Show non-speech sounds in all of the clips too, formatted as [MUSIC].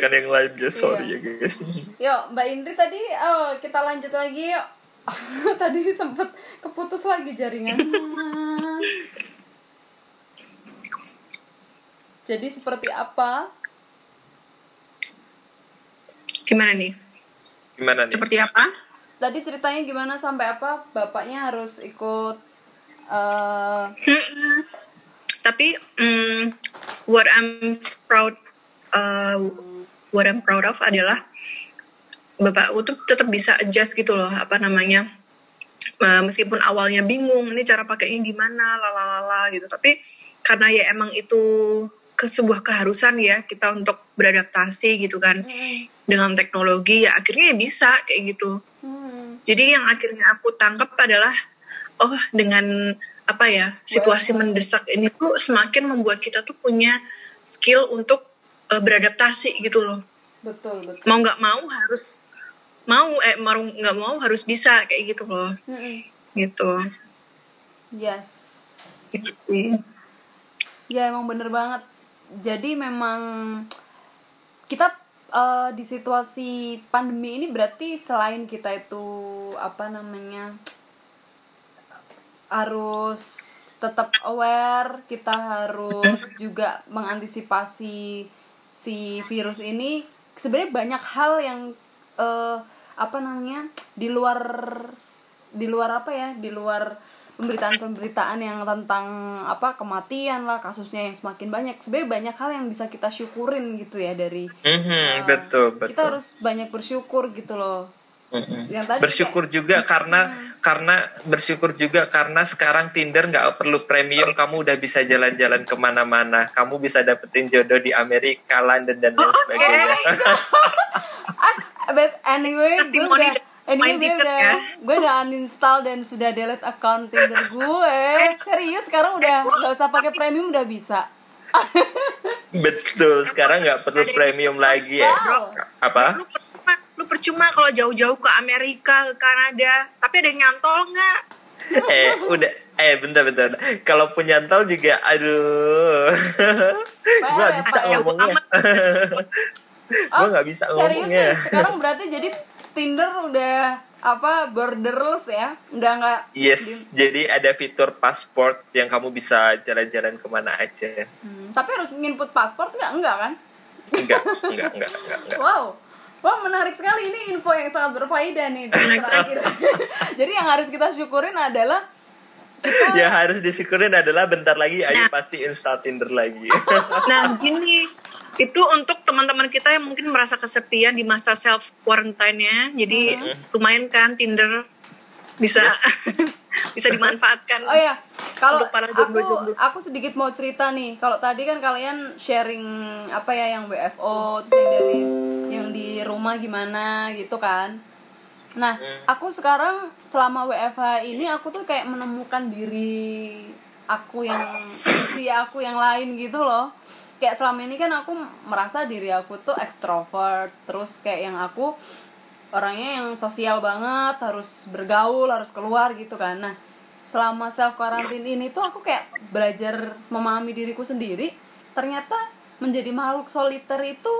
mengerjakan yang lain ya sorry Iya. ya guys Yuk, Mbak Indri tadi oh, kita lanjut lagi yuk. [LAUGHS] tadi sempet keputus lagi jaringan. [LAUGHS] Jadi seperti apa? Gimana nih? gimana nih Seperti apa? Tadi ceritanya gimana sampai apa? Bapaknya harus ikut eh Mm-mm. Tapi mm, what I'm proud uh, what I'm proud of adalah bapakku tuh tetap bisa adjust gitu loh apa namanya Uh, meskipun awalnya bingung ini cara pakainya gimana lalalala gitu. Tapi karena ya emang itu ke sebuah keharusan ya kita untuk beradaptasi gitu kan dengan teknologi ya akhirnya ya bisa kayak gitu. Hmm, jadi yang akhirnya aku tangkap adalah oh dengan apa ya situasi mendesak ini tuh semakin membuat kita tuh punya skill untuk eh, beradaptasi gitu loh. betul betul. Mau nggak mau harus mau eh mau nggak mau harus bisa kayak gitu loh. Mm-mm. Gitu. Yes. Gitu. Ya emang bener banget. Jadi memang kita eh, di situasi pandemi ini berarti selain kita itu apa namanya harus tetap aware, kita harus juga mengantisipasi si virus ini. Sebenarnya banyak hal yang eh, apa namanya di luar di luar apa ya di luar pemberitaan-pemberitaan yang tentang apa kematian lah kasusnya yang semakin banyak sebenarnya banyak hal yang bisa kita syukurin gitu ya dari Mhm, eh, betul betul kita harus banyak bersyukur gitu loh Bersyukur juga karena karena bersyukur juga karena sekarang Tinder nggak perlu premium kamu udah bisa jalan-jalan ke mana-mana kamu bisa dapetin jodoh di Amerika London dan lain sebagainya. ah but anyway gue udah main anyway gue udah ya. gue udah uninstall dan sudah delete account Tinder gue serius sekarang udah nggak usah pakai premium udah bisa. Betul sekarang nggak perlu premium lagi ya. Wow. apa percuma, kalau jauh-jauh ke Amerika, ke Kanada, tapi ada yang nyantol nggak? eh udah. Eh bentar bentar. Kalau punya nyantol juga aduh. Gue nggak bisa ya, ngomongnya. [LAUGHS] gue nggak bisa Oh, serius ngomongnya. nih. Sekarang berarti jadi Tinder udah apa borderless ya? Udah nggak yes jadi ada fitur pasport yang kamu bisa jalan-jalan ke mana aja. Hmm, tapi harus nginput paspor nggak? Enggak kan? Enggak enggak enggak enggak, enggak. wow Wah menarik sekali ini info yang sangat berfaedah nih terakhir. [LAUGHS] Jadi yang harus kita syukurin adalah kita yang harus disyukurin adalah bentar lagi Ayu Nah. pasti install Tinder lagi [LAUGHS] Nah, gini, itu untuk teman-teman kita yang mungkin merasa kesepian di masa self quarantine-nya. Jadi lumayan kan Tinder bisa [LAUGHS] bisa dimanfaatkan. Oh ya, kalau aku aku sedikit mau cerita nih. Kalau tadi kan kalian sharing apa ya yang WFO terus yang dari yang di rumah gimana gitu kan. Nah, aku sekarang selama WFH ini aku tuh kayak menemukan diri aku yang isi aku yang lain gitu loh. Kayak selama ini kan aku merasa diri aku tuh ekstrovert, terus kayak yang aku orangnya yang sosial banget, harus bergaul, harus keluar gitu kan. Nah, selama self quarantine ini tuh aku kayak belajar memahami diriku sendiri. Ternyata menjadi makhluk soliter itu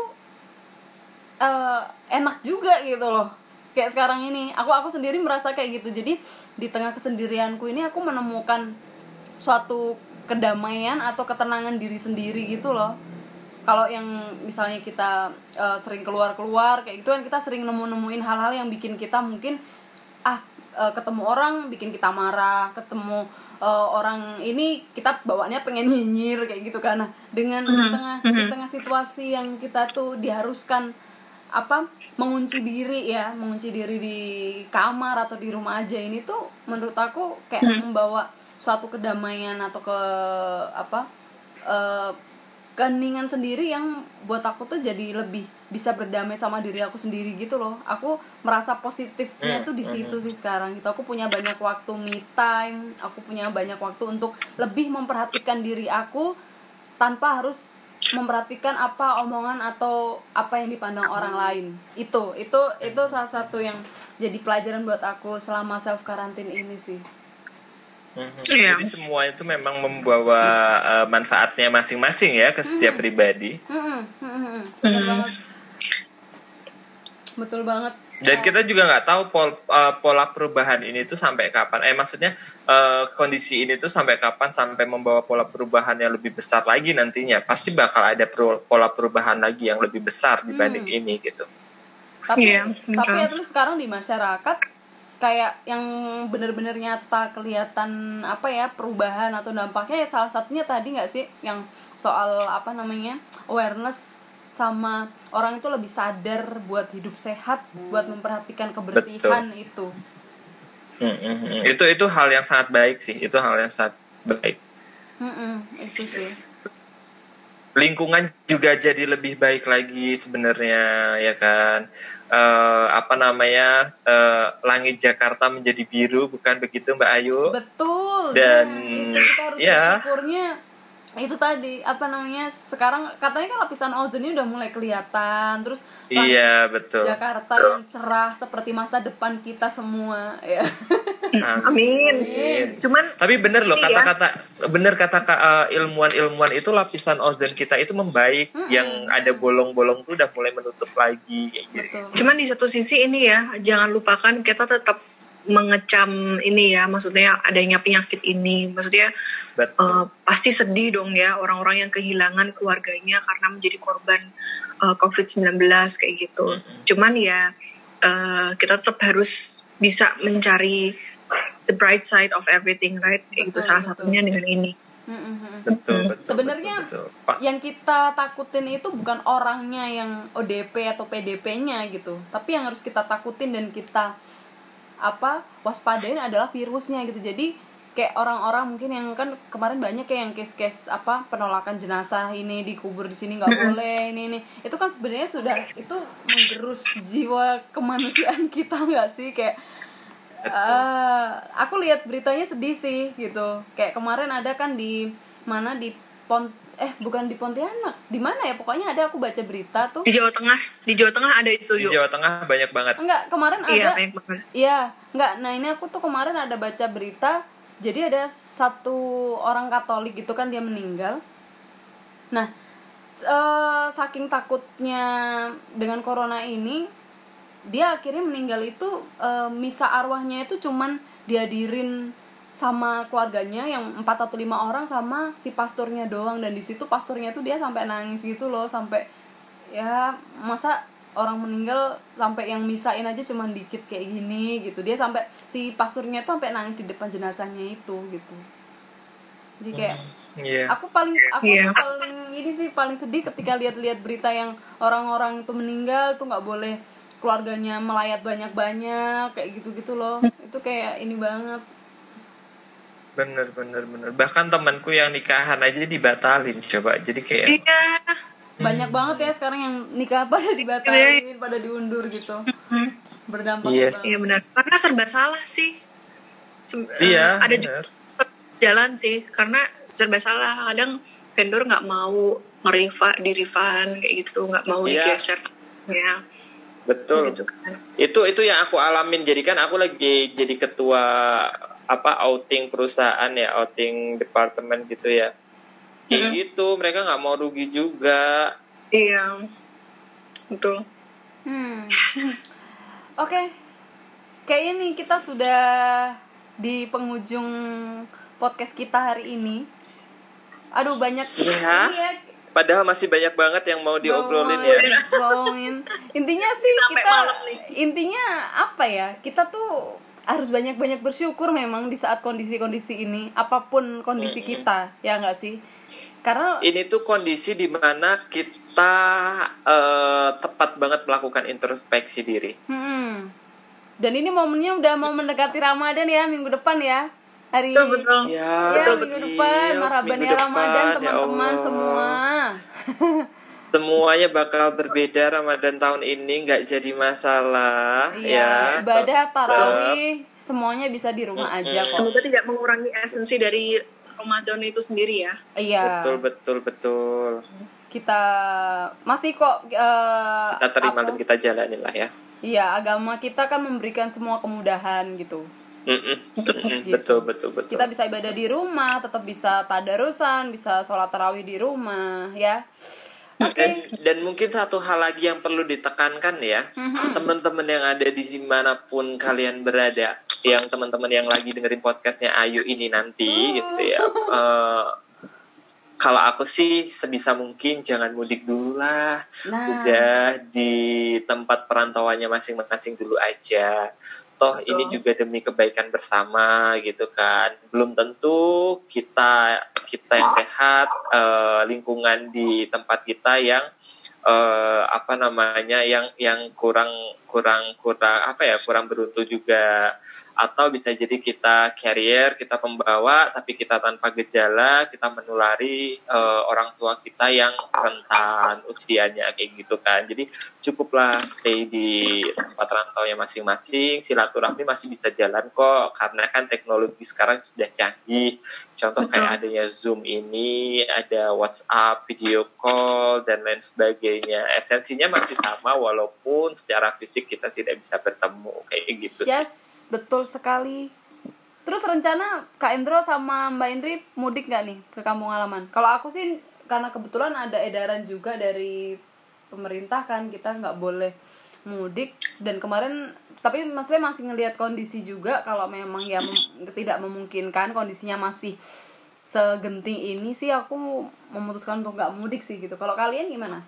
eh, enak juga gitu loh. Kayak sekarang ini, aku aku sendiri merasa kayak gitu. Jadi di tengah kesendirianku ini aku menemukan suatu kedamaian atau ketenangan diri sendiri gitu loh kalau yang misalnya kita eh, sering keluar-keluar kayak gitu kan kita sering nemu-nemuin hal-hal yang bikin kita mungkin ah eh, ketemu orang bikin kita marah ketemu eh, orang ini kita bawaannya pengen nyinyir kayak gitu kan. Nah dengan di tengah di tengah situasi yang kita tuh diharuskan apa mengunci diri ya mengunci diri di kamar atau di rumah aja ini tuh menurut aku kayak membawa suatu kedamaian atau ke apa eh, keheningan sendiri yang buat aku tuh jadi lebih bisa berdamai sama diri aku sendiri gitu loh. Aku merasa positifnya Hmm, tuh di situ sih sekarang gitu. Aku punya banyak waktu me time aku punya banyak waktu untuk lebih memperhatikan diri aku tanpa harus memperhatikan apa omongan atau apa yang dipandang orang lain. Itu itu itu salah satu yang jadi pelajaran buat aku selama self karantin ini sih Mhm. Iya. Jadi semua itu memang membawa eh, manfaatnya masing-masing ya ke setiap pribadi. Mm-mm, mm-mm, bener banget betul banget Dan kita juga nggak tahu pol, uh, pola perubahan ini tuh sampai kapan. Eh maksudnya uh, kondisi ini tuh sampai kapan sampai membawa pola perubahan yang lebih besar lagi nantinya. Pasti bakal ada pro- pola perubahan lagi yang lebih besar dibanding Hmm. ini gitu. tapi Iya, tapi betul. at least sekarang di masyarakat kayak yang bener-bener nyata kelihatan apa ya perubahan atau dampaknya ya salah satunya tadi nggak sih yang soal apa namanya awareness sama orang itu lebih sadar buat hidup sehat buat memperhatikan kebersihan itu Hmm, hmm, hmm. Itu itu hal yang sangat baik sih. Itu hal yang sangat baik. Mm-mm, itu sih lingkungan juga jadi lebih baik lagi sebenarnya ya kan Eh, apa namanya eh, langit Jakarta menjadi biru bukan begitu Mbak Ayu betul Dan, itu kita harus ya. bersyukurnya itu tadi apa namanya sekarang katanya kan lapisan ozonnya udah mulai kelihatan terus iya betul Jakarta yang cerah seperti masa depan kita semua ya [LAUGHS] Amin. Amin. Cuman tapi bener loh Iya. kata-kata bener kata eh, ilmuwan-ilmuwan itu lapisan ozon kita itu membaik yang ada bolong-bolong tuh udah mulai menutup lagi kayak gitu betul Cuman di satu sisi ini ya, jangan lupakan kita tetap mengecam ini ya, maksudnya adanya penyakit ini, maksudnya betul eh, pasti sedih dong ya orang-orang yang kehilangan keluarganya karena menjadi korban eh, COVID-19 kayak gitu. Cuman ya eh, kita tetap harus bisa mencari the bright side of everything, right? Gitu Betul, salah betul. satunya dengan ini. Mm-mm. betul betul Sebenarnya betul, betul. Pak yang kita takutin itu bukan orangnya yang ODP atau PDP-nya gitu tapi yang harus kita takutin dan kita apa waspadain adalah virusnya gitu. Jadi kayak orang-orang mungkin yang kan kemarin banyak kayak yang case-case apa penolakan jenazah ini dikubur di sini nggak boleh ini ini. Itu kan sebenarnya sudah itu menggerus jiwa kemanusiaan kita nggak sih? Kayak Eh, aku lihat beritanya sedih sih gitu. Kayak kemarin ada kan di mana di Pont eh bukan di Pontianak. Di mana ya? Pokoknya ada aku baca berita tuh. Di Jawa Tengah, di Jawa Tengah ada itu di yuk. Jawa Tengah banyak banget Enggak, kemarin Iya, ada banyak banget. Iya, enggak. Nah, ini aku tuh kemarin ada baca berita. Jadi ada satu orang Katolik gitu kan dia meninggal. Nah, eh, saking takutnya dengan corona ini, dia akhirnya meninggal itu eh, misa arwahnya itu cuman dihadirin sama keluarganya yang empat atau lima orang sama si pastornya doang. Dan di situ pastornya tuh dia sampai nangis gitu loh sampai ya masa orang meninggal sampai yang misain aja cuman dikit kayak gini gitu. Dia sampai si pasturnya tuh sampai nangis di depan jenazahnya itu gitu. Jadi kayak Iya. aku paling aku tuh paling ini sih paling sedih ketika lihat-lihat berita yang orang-orang itu meninggal tuh nggak boleh keluarganya melayat banyak-banyak kayak gitu-gitu loh. Itu kayak ini banget bener bener bener bahkan temanku yang nikahan aja dibatalin coba jadi kayak Iya. banyak banget ya sekarang yang nikah pada dibatalin pada diundur gitu berdampak Yes. Iya benar. Karena serba salah sih. Sem- iya eh, ada bener. juga jalan sih karena serba salah. Kadang vendor nggak mau ngerifa di refund kayak gitu, nggak mau Iya. digeser. Ya, betul gitu kan. itu itu yang aku alamin jadi kan aku lagi jadi ketua apa outing perusahaan ya outing departemen gitu ya kayak Mhm. gitu mereka nggak mau rugi juga Iya. Betul. Hmm. [LAUGHS] Oke. Kayaknya nih kita sudah di penghujung podcast kita hari ini. Aduh banyak ini ya padahal masih banyak banget yang mau diobrolin ya bawain. Intinya sih Sampai kita malam nih. intinya apa ya? Kita tuh harus banyak-banyak bersyukur memang di saat kondisi-kondisi ini, apa pun kondisi kita, ya nggak sih? Karena ini tuh kondisi di mana kita eh, tepat banget melakukan introspeksi diri Hmm. Dan ini momennya udah mau mendekati Ramadan ya minggu depan ya. Hari Betul betul. ya, ya minggu Gils, depan Maraban minggu ya Ramadan ya teman-teman Allah. semua. [LAUGHS] semuanya bakal berbeda Ramadan tahun ini nggak jadi masalah Iya, ya ibadah tarawih semuanya bisa di rumah aja kok. Semoga tidak mengurangi esensi dari Ramadan itu sendiri ya. Iya. betul betul betul Kita masih kok eh, kita terima apa? dan kita jalanin lah ya Iya, agama kita kan memberikan semua kemudahan gitu. Gitu. betul betul betul Kita bisa ibadah di rumah, tetap bisa tadarusan, bisa sholat tarawih di rumah, ya. Dan, dan mungkin satu hal lagi yang perlu ditekankan ya, Mhm. teman-teman yang ada di di mana pun kalian berada, yang teman-teman yang lagi dengerin podcastnya Ayu ini nanti, gitu ya. eh, kalau aku sih sebisa mungkin jangan mudik dulu lah, Nah, udah di tempat perantauannya masing-masing dulu aja. Toh Betul. ini juga demi kebaikan bersama gitu kan. Belum tentu kita kita yang sehat, eh, lingkungan di tempat kita yang eh, apa namanya yang yang kurang kurang kurang apa ya kurang beruntung juga. Atau bisa jadi kita carrier kita pembawa tapi kita tanpa gejala kita menulari eh, orang tua kita yang rentan usianya kayak gitu kan. Jadi cukuplah stay di tempat rantaunya masing-masing silaturahmi masih bisa jalan kok karena kan teknologi sekarang sudah canggih. Contoh Betul. kayak adanya zoom ini ada WhatsApp video call dan lain sebagainya. Esensinya masih sama walaupun secara fisik kita tidak bisa bertemu kayak gitu sih yes, betul sekali. Terus rencana Kak Endro sama Mbak Indri mudik nggak nih ke kampung halaman? Kalau aku sih karena kebetulan ada edaran juga dari pemerintah kan kita nggak boleh mudik dan kemarin tapi maksudnya masih ngelihat kondisi juga kalau memang ya tidak memungkinkan kondisinya masih segenting ini sih aku memutuskan untuk nggak mudik sih gitu. Kalau kalian gimana?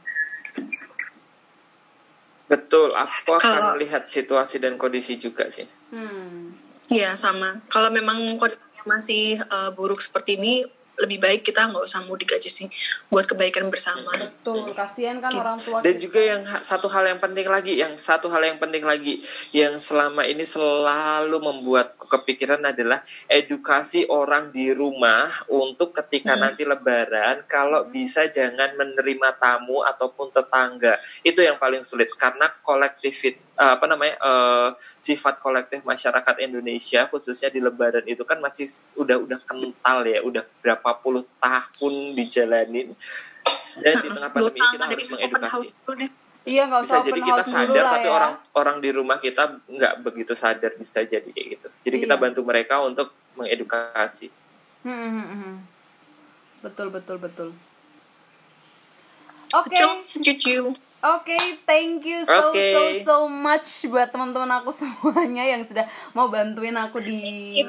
Betul aku akan Kalau- melihat situasi dan kondisi juga sih Hmm. Iya sama. Kalau memang kondisinya masih eh, buruk seperti ini, lebih baik kita nggak usah mudik aja sih, buat kebaikan bersama. Betul, kasihan kan orang tua dan kita. juga yang satu hal yang penting lagi yang satu hal yang penting lagi yang selama ini selalu membuatku kepikiran adalah edukasi orang di rumah untuk ketika Hmm. nanti lebaran kalau bisa jangan menerima tamu ataupun tetangga itu yang paling sulit karena kolektif apa namanya eh, sifat kolektif masyarakat Indonesia khususnya di lebaran itu kan masih udah udah kental ya udah berapa puluh tahun dijalanin dan di [LAUGHS] tengah pandemi ini kita harus mengedukasi Iya nggak bisa usah jadi open kita sadar tapi ya. orang orang di rumah kita nggak begitu sadar bisa jadi kayak gitu jadi kita Iya. bantu mereka untuk mengedukasi Hmm, hmm, hmm, hmm. Betul betul betul. Oke, setuju. oke, thank you so Oke. so so much buat teman-teman aku [LAUGHS] semuanya yang sudah mau bantuin aku di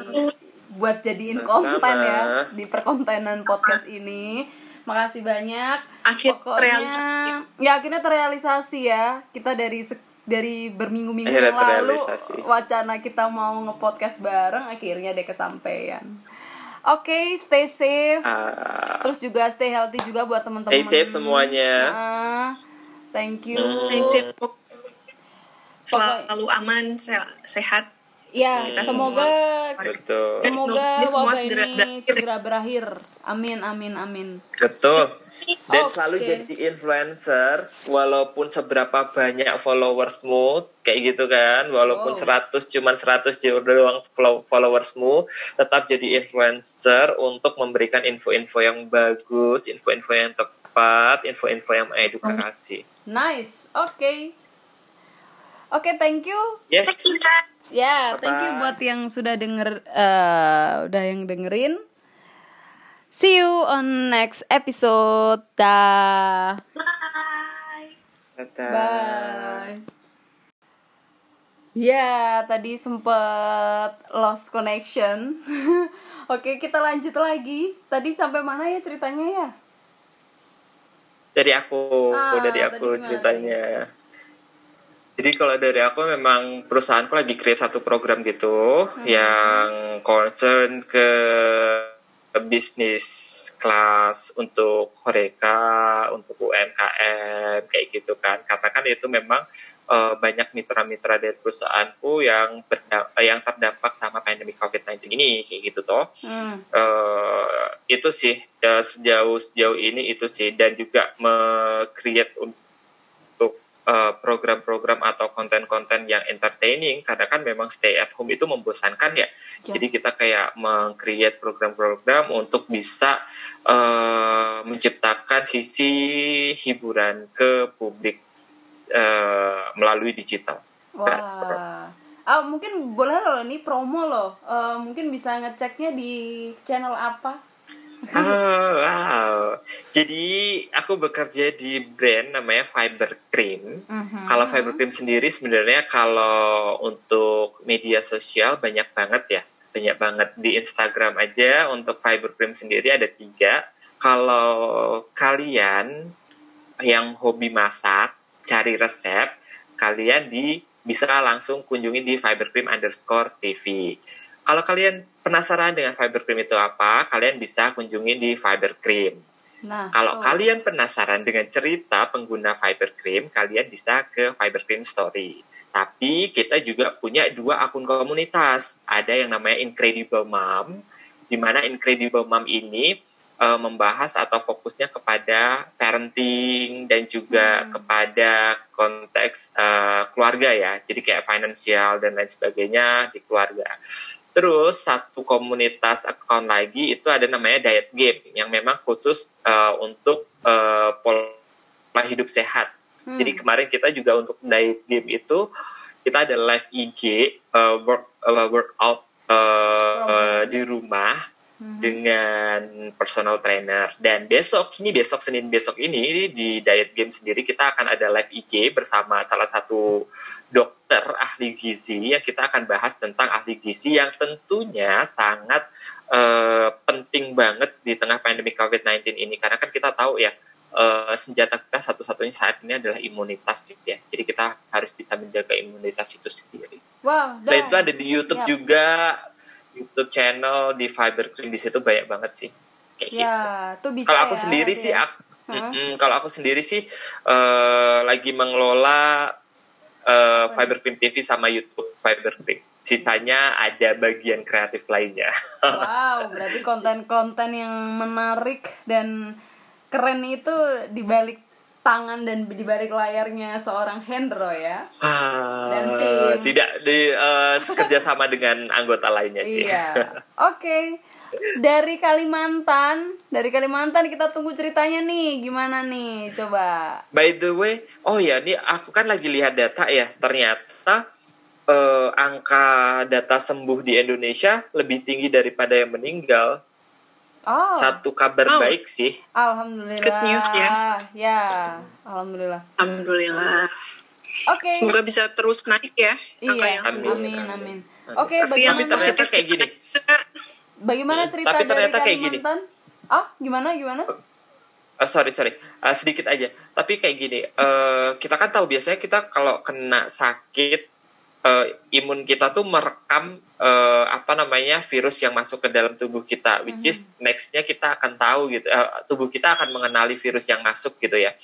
buat jadiin Sama-sama. konten ya di perkontenan podcast ini. Makasih banyak. Akhir Pokoknya terrealisasi. ya akhirnya terrealisasi ya. Kita dari dari berminggu-minggu Akhirnya yang lalu terrealisasi. wacana kita mau nge-podcast bareng akhirnya deh kesampaian. Oke, stay safe. Ah, Terus juga stay healthy juga buat teman-teman. Stay safe semuanya. Ah, thank you. Hmm. Stay safe. Selalu aman, se- sehat. Ya, Kita semoga betul semoga Ini semua wabah segera ini berakhir. segera berakhir. Amin, amin, amin. betul dan Oke. selalu jadi influencer walaupun seberapa banyak followersmu kayak gitu kan walaupun Wow. 100 cuman 100 jauh doang follow- followersmu tetap jadi influencer untuk memberikan info-info yang bagus info-info yang tepat info-info yang mengedukasi Nice. Oke. Oke, thank you. yes Ya, thank you buat yang sudah denger eh, udah yang dengerin. See you on next episode. Dah. Bye. Dadah. Bye. Ya, tadi sempet lost connection. [LAUGHS] Oke, kita lanjut lagi. Tadi sampai mana ya ceritanya ya? dari aku Ah, dari tadi aku ceritanya jadi kalau dari aku memang perusahaanku lagi create satu program gitu Hmm. yang concern ke bisnis kelas untuk Horeca, untuk UMKM kayak gitu kan. Karena kan itu memang eh, banyak mitra-mitra dari perusahaanku yang eh, yang terdampak sama pandemi COVID-19 ini kayak gitu toh Hmm. eh itu sih sejauh sejauh ini itu sih dan juga me-create untuk program-program atau konten-konten yang entertaining karena kan memang stay at home itu membosankan ya jadi Yes. kita kayak meng-create program-program untuk bisa eh, menciptakan sisi hiburan ke publik eh, melalui digital Wah. Ah, mungkin boleh loh ini promo loh. Eh, mungkin bisa ngeceknya di channel apa? [LAUGHS] Oh, wow. Jadi aku bekerja di brand namanya Fiber Cream. Mhm. Kalau Fiber Cream sendiri sebenarnya kalau untuk media sosial banyak banget ya. Banyak banget di Instagram aja untuk Fiber Cream sendiri ada tiga. Kalau kalian yang hobi masak, cari resep, kalian di bisa langsung kunjungi di Fiber Cream underscore TV. Kalau kalian penasaran dengan Fiber Cream itu apa, kalian bisa kunjungi di Fiber Cream. Nah, Kalau tuh. kalian penasaran dengan cerita pengguna Fiber Cream, kalian bisa ke Fiber Cream Story. Tapi kita juga punya dua akun komunitas. Ada yang namanya Incredible Mom, di mana Incredible Mom ini eh, membahas atau fokusnya kepada parenting dan juga Hmm. kepada konteks eh, keluarga ya. Jadi kayak financial dan lain sebagainya di keluarga. Terus satu komunitas account lagi itu ada namanya diet game yang memang khusus uh, untuk uh, pola hidup sehat. Hmm. Jadi kemarin kita juga untuk diet game itu kita ada live IG uh, work uh, workout uh, uh, di rumah Mhm. dengan personal trainer dan besok ini besok Senin besok ini di diet game sendiri kita akan ada live IG bersama salah satu dokter ahli gizi yang kita akan bahas tentang ahli gizi yang tentunya sangat eh, penting banget di tengah pandemi COVID-19 ini karena kan kita tahu ya eh, senjata kita satu-satunya saat ini adalah imunitas ya jadi kita harus bisa menjaga imunitas itu sendiri. Wow, Selain dah. itu ada di YouTube Yap. juga YouTube channel di Fiber Cream di situ banyak banget sih. Kayak gitu. Ya, tuh bisa Kalau aku ya, sendiri sih, ya. aku, Hah? Mm-mm, kalau aku sendiri sih eh, lagi mengelola eh, Fiber Cream TV sama YouTube Fiber Cream. Sisanya ada bagian kreatif lainnya. Wow, berarti konten-konten yang menarik dan keren itu di balik tangan dan di balik layarnya seorang Hendro ya. Dan Ah, tim. tidak di eh, kerjasama dengan anggota lainnya sih. Iya. Oke. Dari Kalimantan, dari Kalimantan kita tunggu ceritanya nih. Gimana nih? Coba. By the way, oh ya, ini aku kan lagi lihat data ya. Ternyata eh, angka data sembuh di Indonesia lebih tinggi daripada yang meninggal. Oh, Satu kabar Oh. baik sih. alhamdulillah. Good news ya. Ya, alhamdulillah. Alhamdulillah. Oke. Semoga bisa terus naik ya. Iya, yang Amin. amin, amin. Oke, Tapi yang Tapi bagaimana ternyata kayak gini. bagaimana cerita Tapi dari ternyata kayak gini. Ah, gimana gimana? Eh, sorry sorry Eh, sedikit aja tapi kayak gini eh, kita kan tahu biasanya kita kalau kena sakit eh, imun kita tuh merekam eh, apa namanya virus yang masuk ke dalam tubuh kita which is nextnya kita akan tahu gitu eh, tubuh kita akan mengenali virus yang masuk gitu ya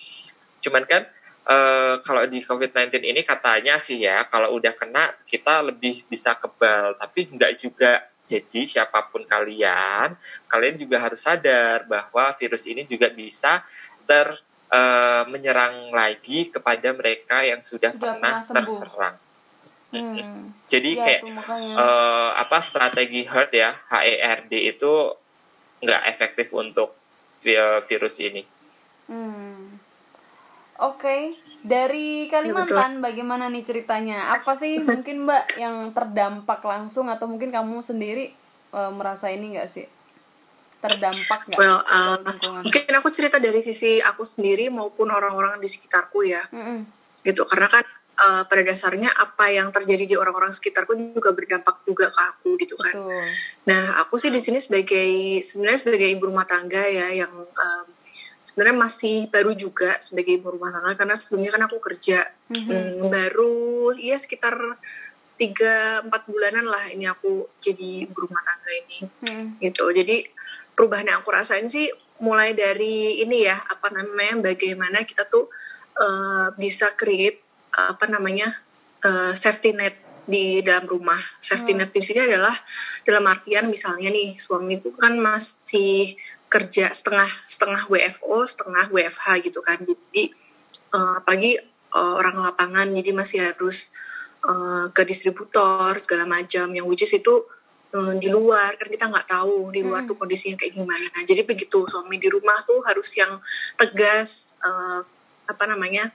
cuman kan eh, kalau di COVID-19 ini katanya sih ya kalau udah kena kita lebih bisa kebal tapi enggak juga jadi siapa pun kalian kalian juga harus sadar bahwa virus ini juga bisa ter eh, menyerang lagi kepada mereka yang sudah, Sudah pernah, pernah sembuh. terserang. Hmm. Jadi Iya, kayak eh, apa strategi herd ya HERD itu nggak efektif untuk vi- virus ini. Hmm. Oke, dari Kalimantan bagaimana nih ceritanya? Apa sih [LAUGHS] mungkin Mbak yang terdampak langsung atau mungkin kamu sendiri eh, merasa ini nggak sih terdampak nggak? Well, uh, mungkin aku cerita dari sisi aku sendiri maupun orang-orang di sekitarku ya, Mm-mm. gitu. Karena kan uh, pada dasarnya apa yang terjadi di orang-orang sekitarku juga berdampak juga ke aku gitu kan. Betul. Nah, aku sih di sini sebagai sebenarnya sebagai ibu rumah tangga ya yang um, sebenarnya masih baru juga sebagai ibu rumah tangga karena sebelumnya kan aku kerja Mhm. Hmm, baru ya sekitar tiga empat bulanan lah ini aku jadi ibu rumah tangga ini Mm-mm. gitu. Jadi perubahan yang aku rasain sih mulai dari ini ya apa namanya bagaimana kita tuh uh, bisa create apa namanya uh, safety net di dalam rumah. Safety net di sini adalah dalam artian misalnya nih suamiku kan masih kerja setengah setengah WFO, setengah WFH gitu kan. Jadi uh, apalagi uh, orang lapangan jadi masih harus uh, ke distributor segala macam yang which is itu uh, di luar kan kita nggak tahu di luar tuh kondisinya kayak gimana. Nah, jadi begitu suami di rumah tuh harus yang tegas uh, apa namanya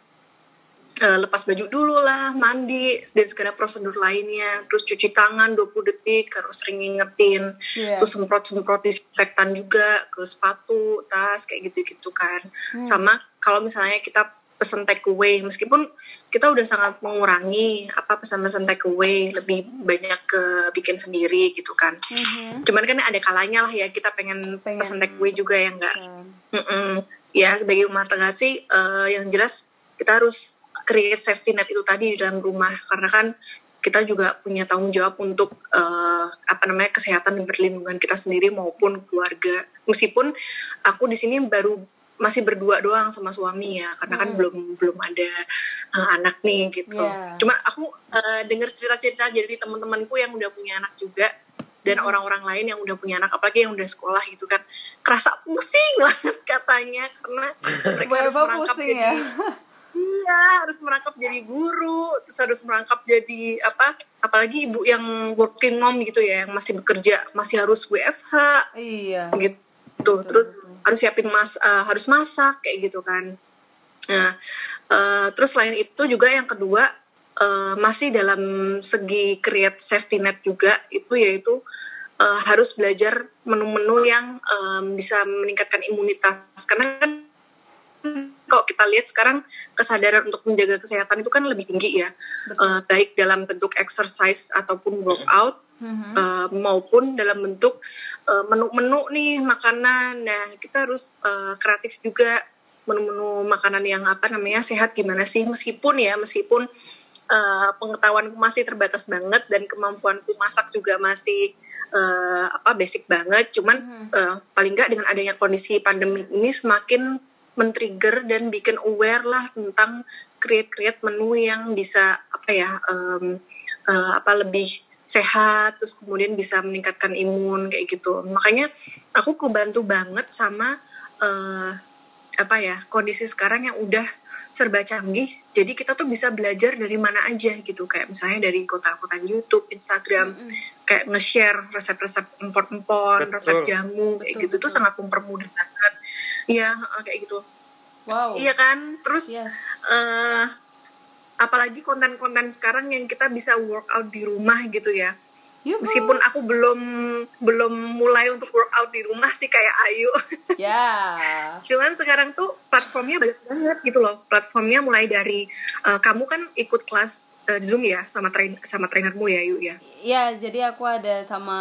uh, lepas baju dulu lah, mandi dan segala prosedur lainnya, terus cuci tangan 20 detik, harus sering ngingetin, yeah. terus semprot-semprot disinfektan juga ke sepatu, tas kayak gitu-gitu kan. Hmm. Sama kalau misalnya kita pesan take away meskipun kita udah sangat mengurangi apa pesan-pesan take away lebih banyak ke bikin sendiri gitu kan mm-hmm. cuman kan ada kalanya lah ya kita pengen, pengen pesan take away juga ya enggak ya sebagai rumah tangga sih uh, yang jelas kita harus create safety net itu tadi di dalam rumah karena kan kita juga punya tanggung jawab untuk uh, apa namanya kesehatan dan perlindungan kita sendiri maupun keluarga meskipun aku di sini baru masih berdua doang sama suami ya karena kan hmm. belum belum ada uh, anak nih gitu. Yeah. Cuman aku uh, dengar cerita-cerita jadi teman-temanku yang udah punya anak juga dan hmm. orang-orang lain yang udah punya anak apalagi yang udah sekolah gitu kan kerasa pusing [LAUGHS] banget katanya karena mereka harus merangkap jadi ya? Iya harus merangkap jadi guru terus harus merangkap jadi apa apalagi ibu yang working mom gitu ya yang masih bekerja masih harus WFH iya. Gitu terus harus siapin mas uh, harus masak kayak gitu kan. Nah uh, terus selain itu juga yang kedua uh, masih dalam segi create safety net juga itu yaitu uh, harus belajar menu-menu yang um, bisa meningkatkan imunitas. Karena kan kalau kita lihat sekarang kesadaran untuk menjaga kesehatan itu kan lebih tinggi ya uh, baik dalam bentuk exercise ataupun workout mm-hmm. uh, maupun dalam bentuk uh, menu-menu nih makanan. Nah kita harus uh, kreatif juga menu-menu makanan yang apa namanya sehat gimana sih meskipun ya meskipun uh, pengetahuanku masih terbatas banget dan kemampuanku masak juga masih uh, apa basic banget. Cuman mm-hmm. uh, paling nggak dengan adanya kondisi pandemi ini semakin men-trigger dan bikin aware lah tentang create-create menu yang bisa apa ya um, uh, apa lebih sehat terus kemudian bisa meningkatkan imun kayak gitu. Makanya aku kebantu banget sama uh, apa ya kondisi sekarang yang udah serba canggih. Jadi kita tuh bisa belajar dari mana aja gitu. Kayak misalnya dari kota-kota YouTube Instagram mm -hmm. kayak nge-share resep-resep empor-empor resep jamu kayak betul, gitu betul. tuh sangat mempermudah banget ya kayak gitu. Wow. Iya kan? Terus yes. uh, apalagi konten-konten sekarang yang kita bisa workout di rumah gitu ya Yuhu. Meskipun aku belum belum mulai untuk workout di rumah sih kayak Ayu. [LAUGHS] Ya. Yeah. Cuman sekarang tuh platformnya banyak banget gitu loh. Platformnya mulai dari uh, kamu kan ikut kelas uh, Zoom ya sama train sama trainermu ya Ayu ya. Iya, jadi aku ada sama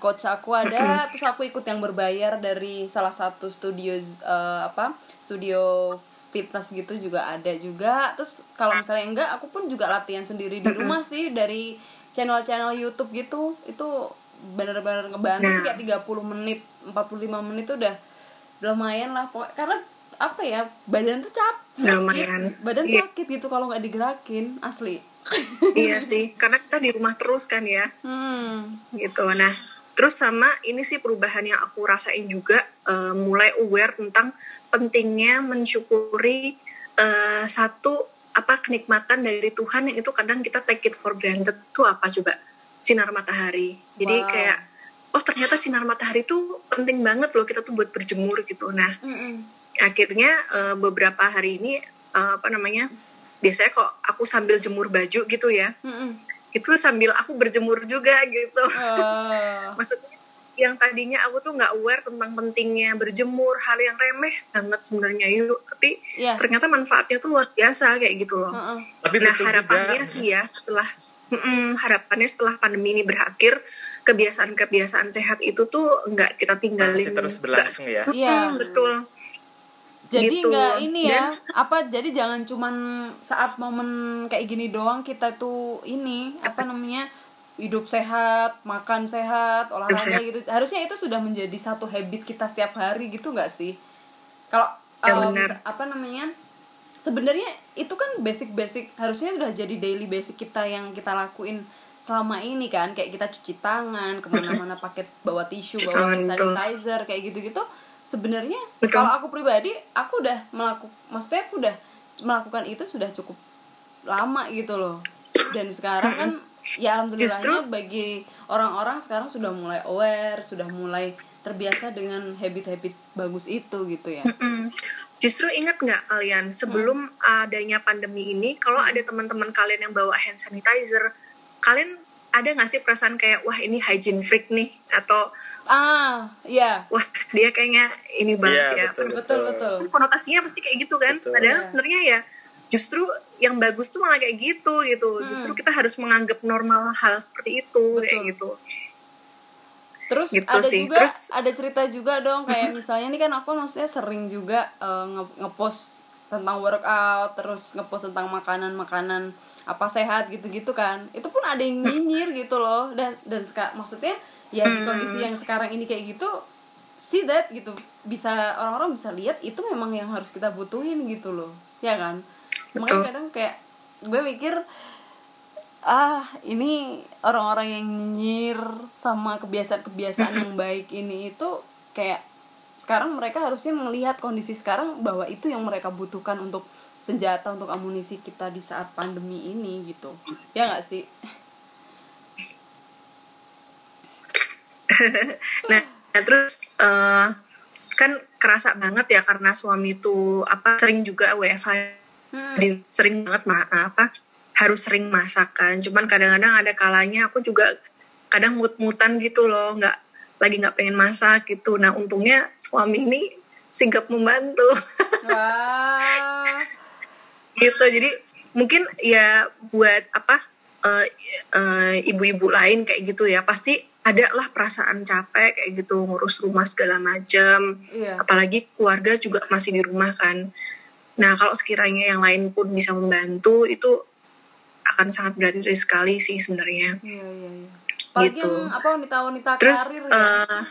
coach aku ada, terus aku ikut yang berbayar dari salah satu studio uh, apa? Studio fitness gitu juga ada juga terus kalau misalnya enggak aku pun juga latihan sendiri di rumah sih dari channel-channel YouTube gitu itu bener-bener ngebantu sih kayak 30 menit 45 menit tuh udah lumayan lah pokoknya karena apa ya badan tuh capek lumayan. badan iya. sakit gitu kalau nggak digerakin asli. [LAUGHS] Iya sih karena kita di rumah terus kan ya. Hmm. gitu. Nah Terus sama ini sih perubahan yang aku rasain juga uh, mulai aware tentang pentingnya mensyukuri uh, satu apa kenikmatan dari Tuhan yang itu kadang kita take it for granted tuh apa coba sinar matahari. Jadi wow. kayak oh ternyata sinar matahari itu penting banget loh kita tuh buat berjemur gitu. Nah mm -mm. akhirnya uh, beberapa hari ini uh, apa namanya biasanya kok aku sambil jemur baju gitu ya. Mm -mm itu sambil aku berjemur juga gitu uh. [LAUGHS] maksudnya yang tadinya aku tuh nggak aware tentang pentingnya berjemur hal yang remeh banget sebenarnya yuk tapi yeah. ternyata manfaatnya tuh luar biasa kayak gitu loh uh -uh. Tapi nah harapannya juga. sih ya setelah mm harapannya setelah pandemi ini berakhir kebiasaan-kebiasaan sehat itu tuh nggak kita tinggalin Masih terus berlangsung ya iya betul jadi gitu. nggak ini ya Dan, apa jadi jangan cuman saat momen kayak gini doang kita tuh ini apa namanya hidup sehat makan sehat olahraga sehat. gitu. Harusnya itu sudah menjadi satu habit kita setiap hari gitu nggak sih? Kalau ya, um, apa namanya? Sebenarnya itu kan basic basic harusnya udah jadi daily basic kita yang kita lakuin selama ini kan. Kayak kita cuci tangan ke mana-mana [LAUGHS] pakai bawa tisu bawa sanitizer kayak gitu-gitu. Sebenarnya kalau aku pribadi aku udah melakukan maksudnya aku udah melakukan itu sudah cukup lama gitu loh. Dan sekarang kan ya alhamdulillahnya Justru, bagi orang-orang sekarang sudah mulai aware sudah mulai terbiasa dengan habit-habit bagus itu gitu ya Justru ingat nggak kalian sebelum adanya pandemi ini, kalau ada teman-teman kalian yang bawa hand sanitizer, kalian ada nggak sih perasaan kayak wah ini hygiene freak nih atau ah iya wah dia kayaknya ini banget Iya, ya. betul. betul betul Konotasinya pasti kayak gitu kan. Betul. Padahal Iya. sebenarnya ya justru yang bagus tuh malah kayak gitu gitu. Justru kita harus menganggap normal hal seperti itu kayak Betul. gitu. Terus Gitu ada sih. juga Terus- ada cerita juga dong kayak misalnya ini kan aku maksudnya sering juga eh, nge- ngepost tentang workout terus ngepost tentang makanan-makanan apa sehat gitu-gitu kan. Itu pun ada yang nyinyir gitu loh. Dan dan maksudnya ya di kondisi yang sekarang ini kayak gitu see that gitu. Bisa orang-orang bisa lihat itu memang yang harus kita butuhin gitu loh. Ya kan makanya Betul. kadang kayak gue mikir ah ini orang-orang yang nyinyir sama kebiasaan-kebiasaan yang baik ini itu kayak sekarang mereka harusnya melihat kondisi sekarang bahwa itu yang mereka butuhkan untuk senjata untuk amunisi kita di saat pandemi ini gitu ya nggak sih [LAUGHS] Nah, terus eh, kan kerasa banget ya karena suami itu apa sering juga WFH Hmm. sering banget ma apa harus sering masakan. Cuman kadang-kadang ada kalanya aku juga kadang mut-mutan gitu loh, nggak lagi nggak pengen masak gitu. Nah untungnya suami ini sigap membantu wah [LAUGHS] gitu. Jadi mungkin ya buat apa eh, eh, ibu-ibu lain kayak gitu ya pasti ada lah perasaan capek kayak gitu ngurus rumah segala macam iya apalagi keluarga juga masih di rumah kan nah kalau sekiranya yang lain pun bisa membantu itu akan sangat berarti sekali sih sebenarnya. Iya iya iya. Apalagi Gitu. yang apa wanita-wanita terus karir ya? eh,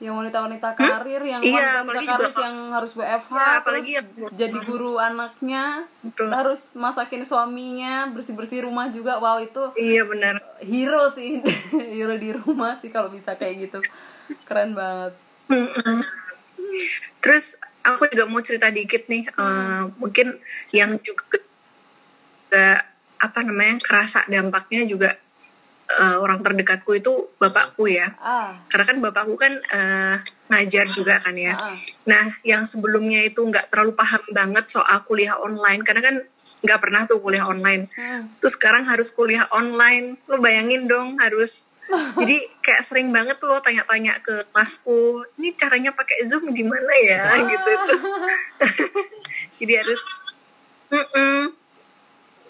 yang wanita-wanita karir yang Iya, apalagi karir juga- yang harus WFH Ya, apalagi terus yang- jadi guru anaknya betul. harus masakin suaminya bersih-bersih rumah juga. Wow itu iya benar. hero sih. [LAUGHS] Hero di rumah sih kalau bisa kayak gitu. Keren banget. Terus aku juga mau cerita dikit nih, eh, mungkin yang juga, juga apa namanya kerasa dampaknya juga eh, orang terdekatku itu bapakku ya, ah karena kan bapakku kan eh, ngajar juga kan ya. ah Nah, yang sebelumnya itu nggak terlalu paham banget soal kuliah online, karena kan nggak pernah tuh kuliah online. hmm. Terus sekarang harus kuliah online, lo bayangin dong harus [LAUGHS] jadi kayak sering banget tuh lo tanya-tanya ke masku, ini caranya pakai zoom gimana ya? Gitu terus [LAUGHS] jadi harus Mm-mm.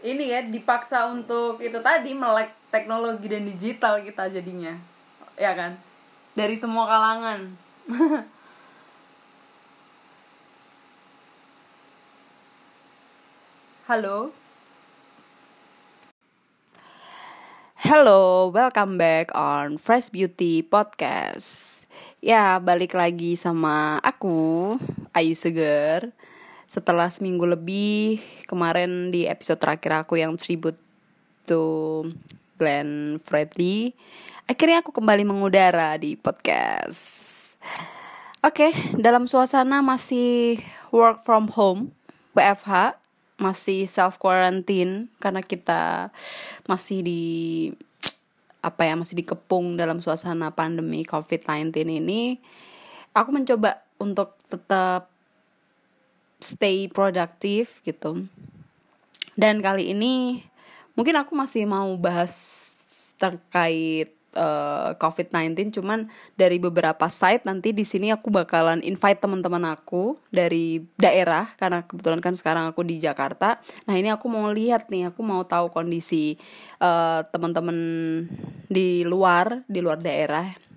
ini ya dipaksa untuk itu tadi melek teknologi dan digital kita jadinya. Ya kan? Dari semua kalangan. [LAUGHS] Halo Hello, welcome back on Fresh Beauty Podcast. Ya, balik lagi sama aku, Ayu Seger. Setelah seminggu lebih, kemarin di episode terakhir aku yang tribute to Glenn Fredly, akhirnya aku kembali mengudara di podcast. Oke, dalam suasana masih work from home, WFH, masih self quarantine karena kita masih di apa ya masih dikepung dalam suasana pandemi COVID-19 ini aku mencoba untuk tetap stay produktif gitu. Dan kali ini mungkin aku masih mau bahas terkait eh, COVID-19 cuman dari beberapa site nanti di sini aku bakalan invite teman-teman aku dari daerah karena kebetulan kan sekarang aku di Jakarta. Nah, ini aku mau lihat nih, aku mau tahu kondisi eh, teman-teman di luar, di luar daerah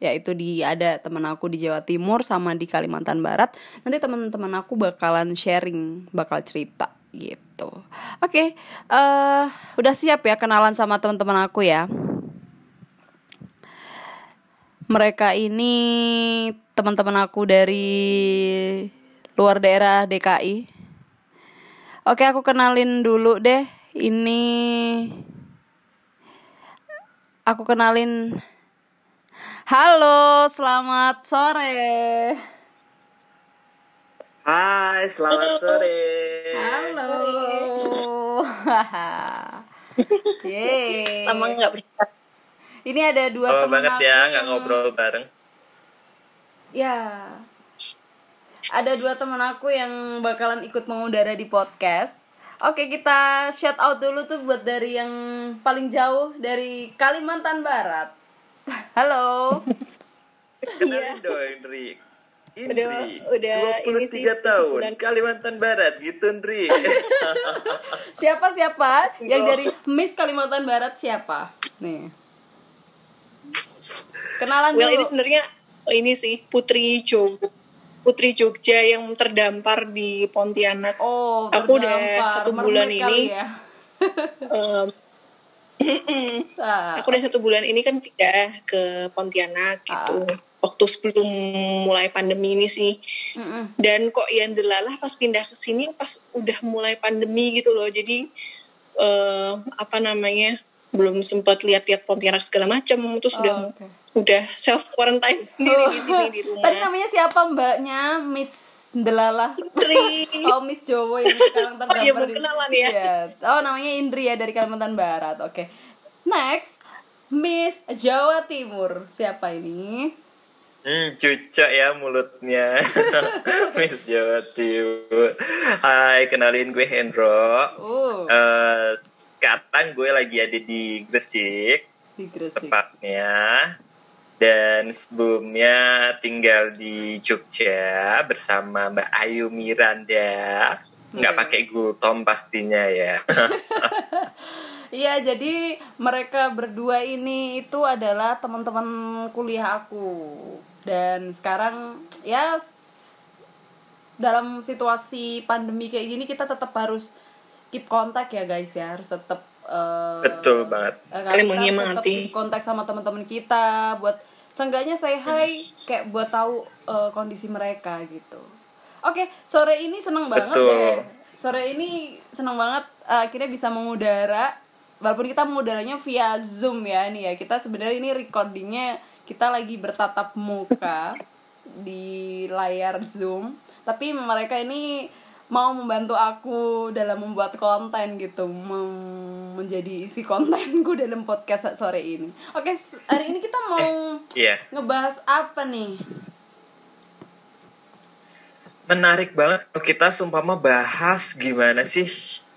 yaitu di ada teman aku di Jawa Timur sama di Kalimantan Barat. Nanti teman-teman aku bakalan sharing, bakal cerita gitu. Oke, eh udah siap ya kenalan sama teman-teman aku ya. Mereka ini teman-teman aku dari luar daerah DKI. Oke, aku kenalin dulu deh. Ini aku kenalin Halo, selamat sore. Hai, selamat sore. Halo. [LAUGHS] Yeay. lama nggak bercerita Ini ada dua Lama teman banget aku ya nggak yang- ngobrol bareng. Ya. ada dua teman aku yang bakalan ikut mengudara di podcast. Oke, kita shout out dulu tuh buat dari yang paling jauh dari Kalimantan Barat. [LAUGHS] Halo. Kenalin dong, Indri. Indri, Udah- udah ini sih, 23 tahun, sebulan. Kalimantan Barat, gitu, Indri. [LAUGHS] Siapa siapa yang dari Miss Kalimantan Barat siapa? Nih. Kenalan Well dulu. ini sebenarnya oh, ini sih Putri Jogja Putri Jogja yang terdampar di Pontianak. Oh, Aku udah satu Mermaid bulan ini. ya. [CLEARS THROAT] Ah, aku udah satu bulan ini kan pindah ke Pontianak gitu. Waktu sebelum mulai pandemi ini sih. mm-mm. Dan kok yang delalah pas pindah ke sini pas udah mulai pandemi gitu loh. Jadi eh apa namanya? Belum sempat lihat-lihat Pontianak segala macam terus Oh, udah oke. udah self quarantine [LAUGHS] sendiri di sini di rumah. Tadi namanya siapa mbaknya? Miss Delala. Putri. [LAUGHS] Oh, Miss Jowo yang sekarang terdampar Oh, iya, belum di- kenalan ya. Iya. Oh, namanya Indri ya dari Kalimantan Barat. Oke. Next, Miss Jawa Timur. Siapa ini? Hmm, cucok ya mulutnya. [LAUGHS] Miss Jawa Timur. Hai, kenalin gue Hendro. Oh, Eh, sekarang gue lagi ada di Gresik, di Gresik. tepatnya. Dan sebelumnya tinggal di Jogja bersama Mbak Ayu Miranda. Nggak Iya. pakai gultom pastinya ya. [LAUGHS] Iya, jadi mereka berdua ini itu adalah teman-teman kuliah aku. Dan sekarang ya dalam situasi pandemi kayak gini kita tetap harus keep kontak ya guys ya, harus tetap eh, Betul banget. eh, tetap keep kontak sama teman-teman kita buat seenggaknya say hi kayak buat tahu eh, kondisi mereka gitu. Oke, sore ini seneng banget Betul. deh. Sore ini seneng banget eh, akhirnya bisa mengudara walaupun kita mengudaranya via Zoom ya nih ya. Kita sebenarnya ini recordingnya kita lagi bertatap muka di layar Zoom, tapi mereka ini mau membantu aku dalam membuat konten gitu, mem- menjadi isi kontenku [LAUGHS] dalam podcast sore ini. Oke, hari ini kita mau Iya. ngebahas apa nih? Menarik banget kita sumpama bahas gimana sih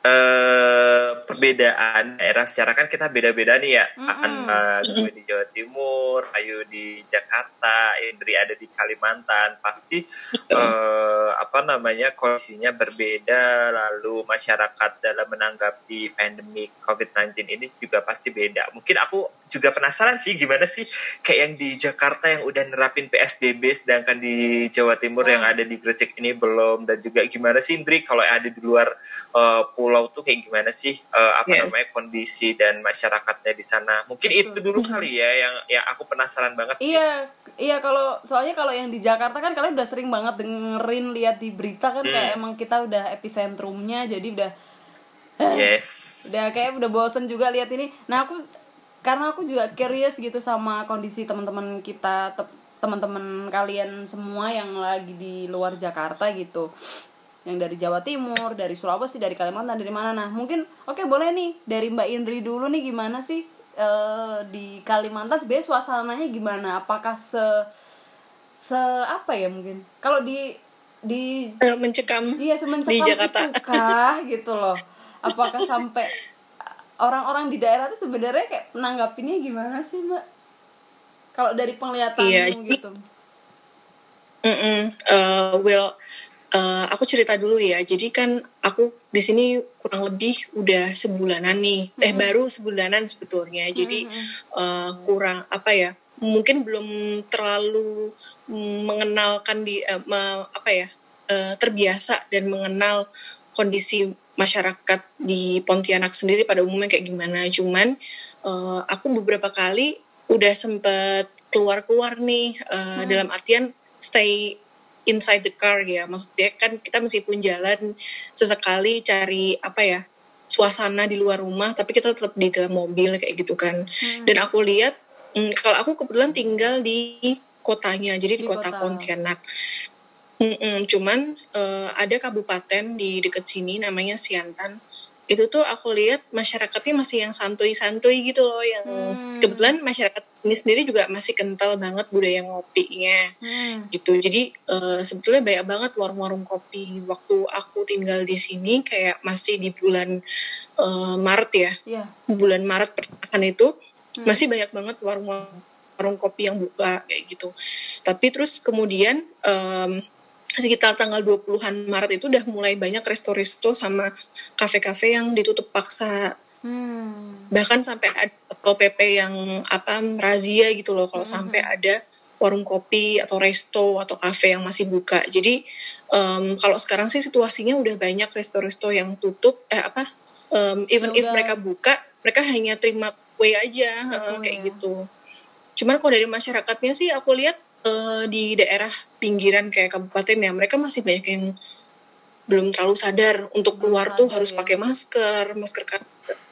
eh perbedaan daerah secara kan kita beda-beda nih ya. Mm-mm. Antara gue di Jawa Timur, Ayu di Jakarta, Indri ada di Kalimantan. Pasti eh apa namanya kondisinya berbeda lalu masyarakat dalam menanggapi pandemi COVID-19 ini juga pasti beda. Mungkin aku juga penasaran sih gimana sih kayak yang di Jakarta yang udah nerapin PSBB sedangkan di Jawa Timur yang ada di Gresik ini belum dan juga gimana sih Indri kalau ada di luar eh, pulau tuh kayak gimana sih eh, apa Yes. namanya kondisi dan masyarakatnya di sana. Mungkin itu dulu kali ya yang yang aku penasaran banget sih. Iya, iya kalau soalnya kalau yang di Jakarta kan kalian udah sering banget dengerin lihat di berita kan kayak emang kita udah epicentrumnya jadi udah Yes. [SIGHS] udah kayak udah bosen juga lihat ini. Nah aku karena aku juga curious gitu sama kondisi teman-teman kita te- teman-teman kalian semua yang lagi di luar Jakarta gitu yang dari Jawa Timur, dari Sulawesi, dari Kalimantan, dari mana nah mungkin oke boleh nih dari Mbak Indri dulu nih gimana sih eh, di Kalimantan sebenarnya suasananya gimana? Apakah se se apa ya mungkin kalau di di Eh, mencekam Iya semencekam di Jakarta. itu kah [LAUGHS] gitu loh. Apakah sampai orang-orang di daerah itu sebenarnya kayak menanggapinnya gimana sih mbak? Kalau dari penglihatanmu Iya, gitu. Mm-mm. Eh, well, eh, aku cerita dulu ya. Jadi kan aku di sini kurang lebih udah sebulanan nih. Eh baru sebulanan sebetulnya. Jadi eh, kurang apa ya? Mungkin belum terlalu mm, mengenalkan di eh, me- apa ya? eh, terbiasa dan mengenal kondisi masyarakat di Pontianak sendiri pada umumnya kayak gimana. Cuman eh, aku beberapa kali udah sempet keluar-keluar nih eh, dalam artian stay inside the car ya. Maksudnya kan kita meskipun jalan sesekali cari apa ya suasana di luar rumah tapi kita tetap di dalam mobil kayak gitu kan. Dan aku lihat mm, kalau aku kebetulan tinggal di kotanya jadi di, Di kota, kota. Pontianak. Mm-mm, cuman eh, ada kabupaten di dekat sini namanya Siantan itu tuh aku lihat masyarakatnya masih yang santuy-santuy gitu loh yang Hmm. kebetulan masyarakat ini sendiri juga masih kental banget budaya ngopinya Hmm. gitu jadi eh, sebetulnya banyak banget warung-warung kopi waktu aku tinggal di sini kayak masih di bulan eh, Maret ya Iya. bulan Maret pertengahan itu Hmm. masih banyak banget warung-warung kopi yang buka kayak gitu tapi terus kemudian em, sekitar tanggal 20-an Maret itu udah mulai banyak resto-resto sama kafe-kafe yang ditutup paksa. Hmm. bahkan sampai ada Satpol PP yang apa razia gitu loh kalau sampai ada warung kopi atau resto atau kafe yang masih buka. Jadi em, kalau sekarang sih situasinya udah banyak resto-resto yang tutup eh apa em, even Ya if mereka buka mereka hanya terima way aja eh, kayak ya. gitu. Cuman kalau dari masyarakatnya sih aku lihat eh, di daerah pinggiran kayak kabupaten ya mereka masih banyak yang belum terlalu sadar untuk keluar tuh harus ya. pakai masker masker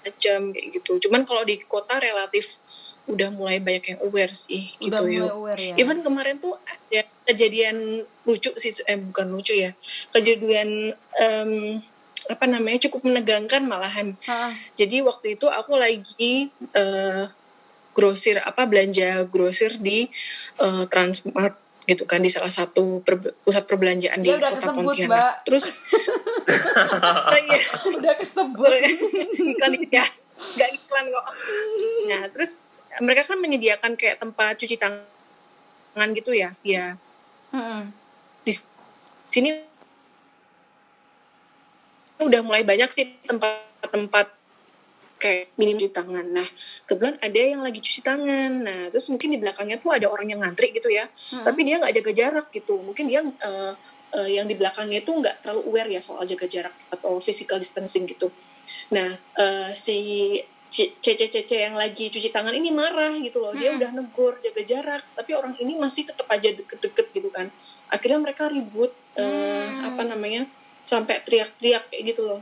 macam kayak gitu. Cuman kalau di kota relatif udah mulai banyak yang aware sih Udah gitu mulai yuk. aware ya. even kemarin tuh ada kejadian lucu sih eh bukan lucu ya. Kejadian em, apa namanya cukup menegangkan malahan. Ha, jadi waktu itu aku lagi eh, grosir apa belanja grosir di eh, Transmart gitu kan di salah satu per- pusat perbelanjaan di Ya udah kota kesebut, Pontianak. Mbak. Terus oh, [LAUGHS] iya, udah kesebut. [LAUGHS] iklan ya, nggak iklan kok. Nah, terus mereka kan menyediakan kayak tempat cuci tangan gitu ya, ya Hmm. di sini udah mulai banyak sih tempat-tempat kayak minim cuci tangan. Nah, kebetulan ada yang lagi cuci tangan. Nah, terus mungkin di belakangnya tuh ada orang yang ngantri gitu ya. Hmm. Tapi dia nggak jaga jarak gitu. Mungkin dia eh, eh, yang di belakangnya itu nggak terlalu aware ya soal jaga jarak atau physical distancing gitu. Nah, eh, si cece-cece yang lagi cuci tangan ini marah gitu loh. Dia Mm-mm. udah negur jaga jarak, tapi orang ini masih tetap aja deket-deket gitu kan. Akhirnya mereka ribut Hmm. apa namanya? sampai teriak-teriak kayak gitu loh.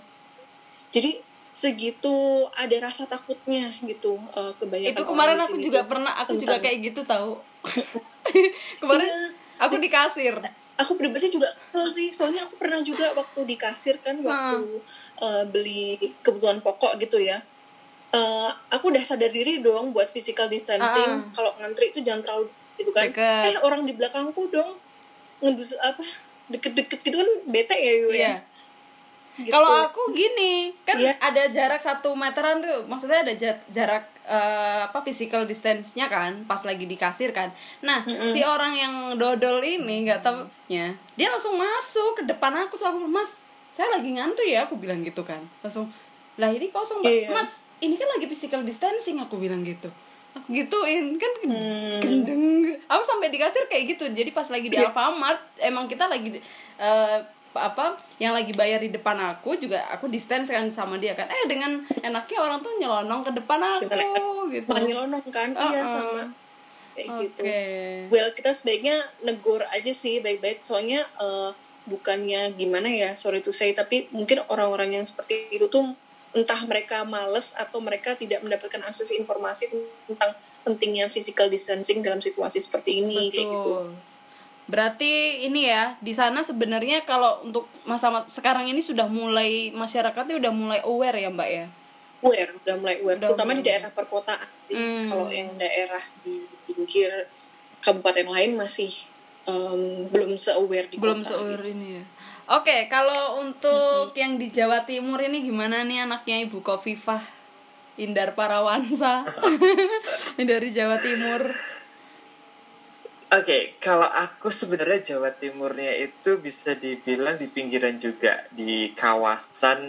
Jadi segitu ada rasa takutnya gitu eh, kebanyakan Itu kemarin aku juga pernah aku tentang- juga kayak gitu tahu. [LAUGHS] kemarin Iya. aku di kasir. aku pribadi juga sih soalnya aku pernah juga waktu di kasir kan waktu uh, beli kebutuhan pokok gitu ya Uh, aku udah sadar diri dong buat physical distancing Ah. kalau ngantri itu jangan terlalu gitu kan Deket. eh orang di belakangku dong ngedus apa deket-deket gitu kan bete ya Yu, Iya. ya Gitu. Kalau aku gini, kan Iya. ada jarak satu meteran tuh, maksudnya ada ja- jarak eh, apa physical distance-nya kan, pas lagi di kasir kan. Nah, si orang yang dodol ini nggak tahunya, dia langsung masuk ke depan aku, terus aku mas, saya lagi ngantri ya, aku bilang gitu kan, langsung, lah ini kosong. Iya. mas, ini kan lagi physical distancing, aku bilang gitu. Aku gituin kan Hmm. gendeng. Aku sampai di kasir kayak gitu. Jadi pas lagi di Iya. Alfamart emang kita lagi eh, apa yang lagi bayar di depan aku juga aku distance kan sama dia kan. Eh dengan enaknya orang tuh nyelonong ke depan aku gitu. Nyelonong kan? Iya Uh-uh. sama. Kayak oke. Gitu well kita sebaiknya negur aja sih baik-baik. Soalnya eh, bukannya gimana ya sorry to say tapi mungkin orang-orang yang seperti itu tuh entah mereka males atau mereka tidak mendapatkan akses informasi tentang pentingnya physical distancing dalam situasi seperti ini kayak gitu. Betul berarti ini ya di sana sebenarnya kalau untuk masa sekarang ini sudah mulai masyarakatnya udah mulai aware ya mbak ya aware udah mulai aware Udah terutama di mulai. daerah perkotaan. Hmm. kalau yang daerah di pinggir kabupaten lain masih em, belum se-aware di belum se-aware gitu. ini ya oke kalau untuk yang di Jawa Timur ini gimana nih anaknya ibu Kofifah Indar Parawansa [LAUGHS] dari Jawa Timur Oke, kalau aku sebenarnya Jawa Timurnya itu bisa dibilang di pinggiran juga di kawasan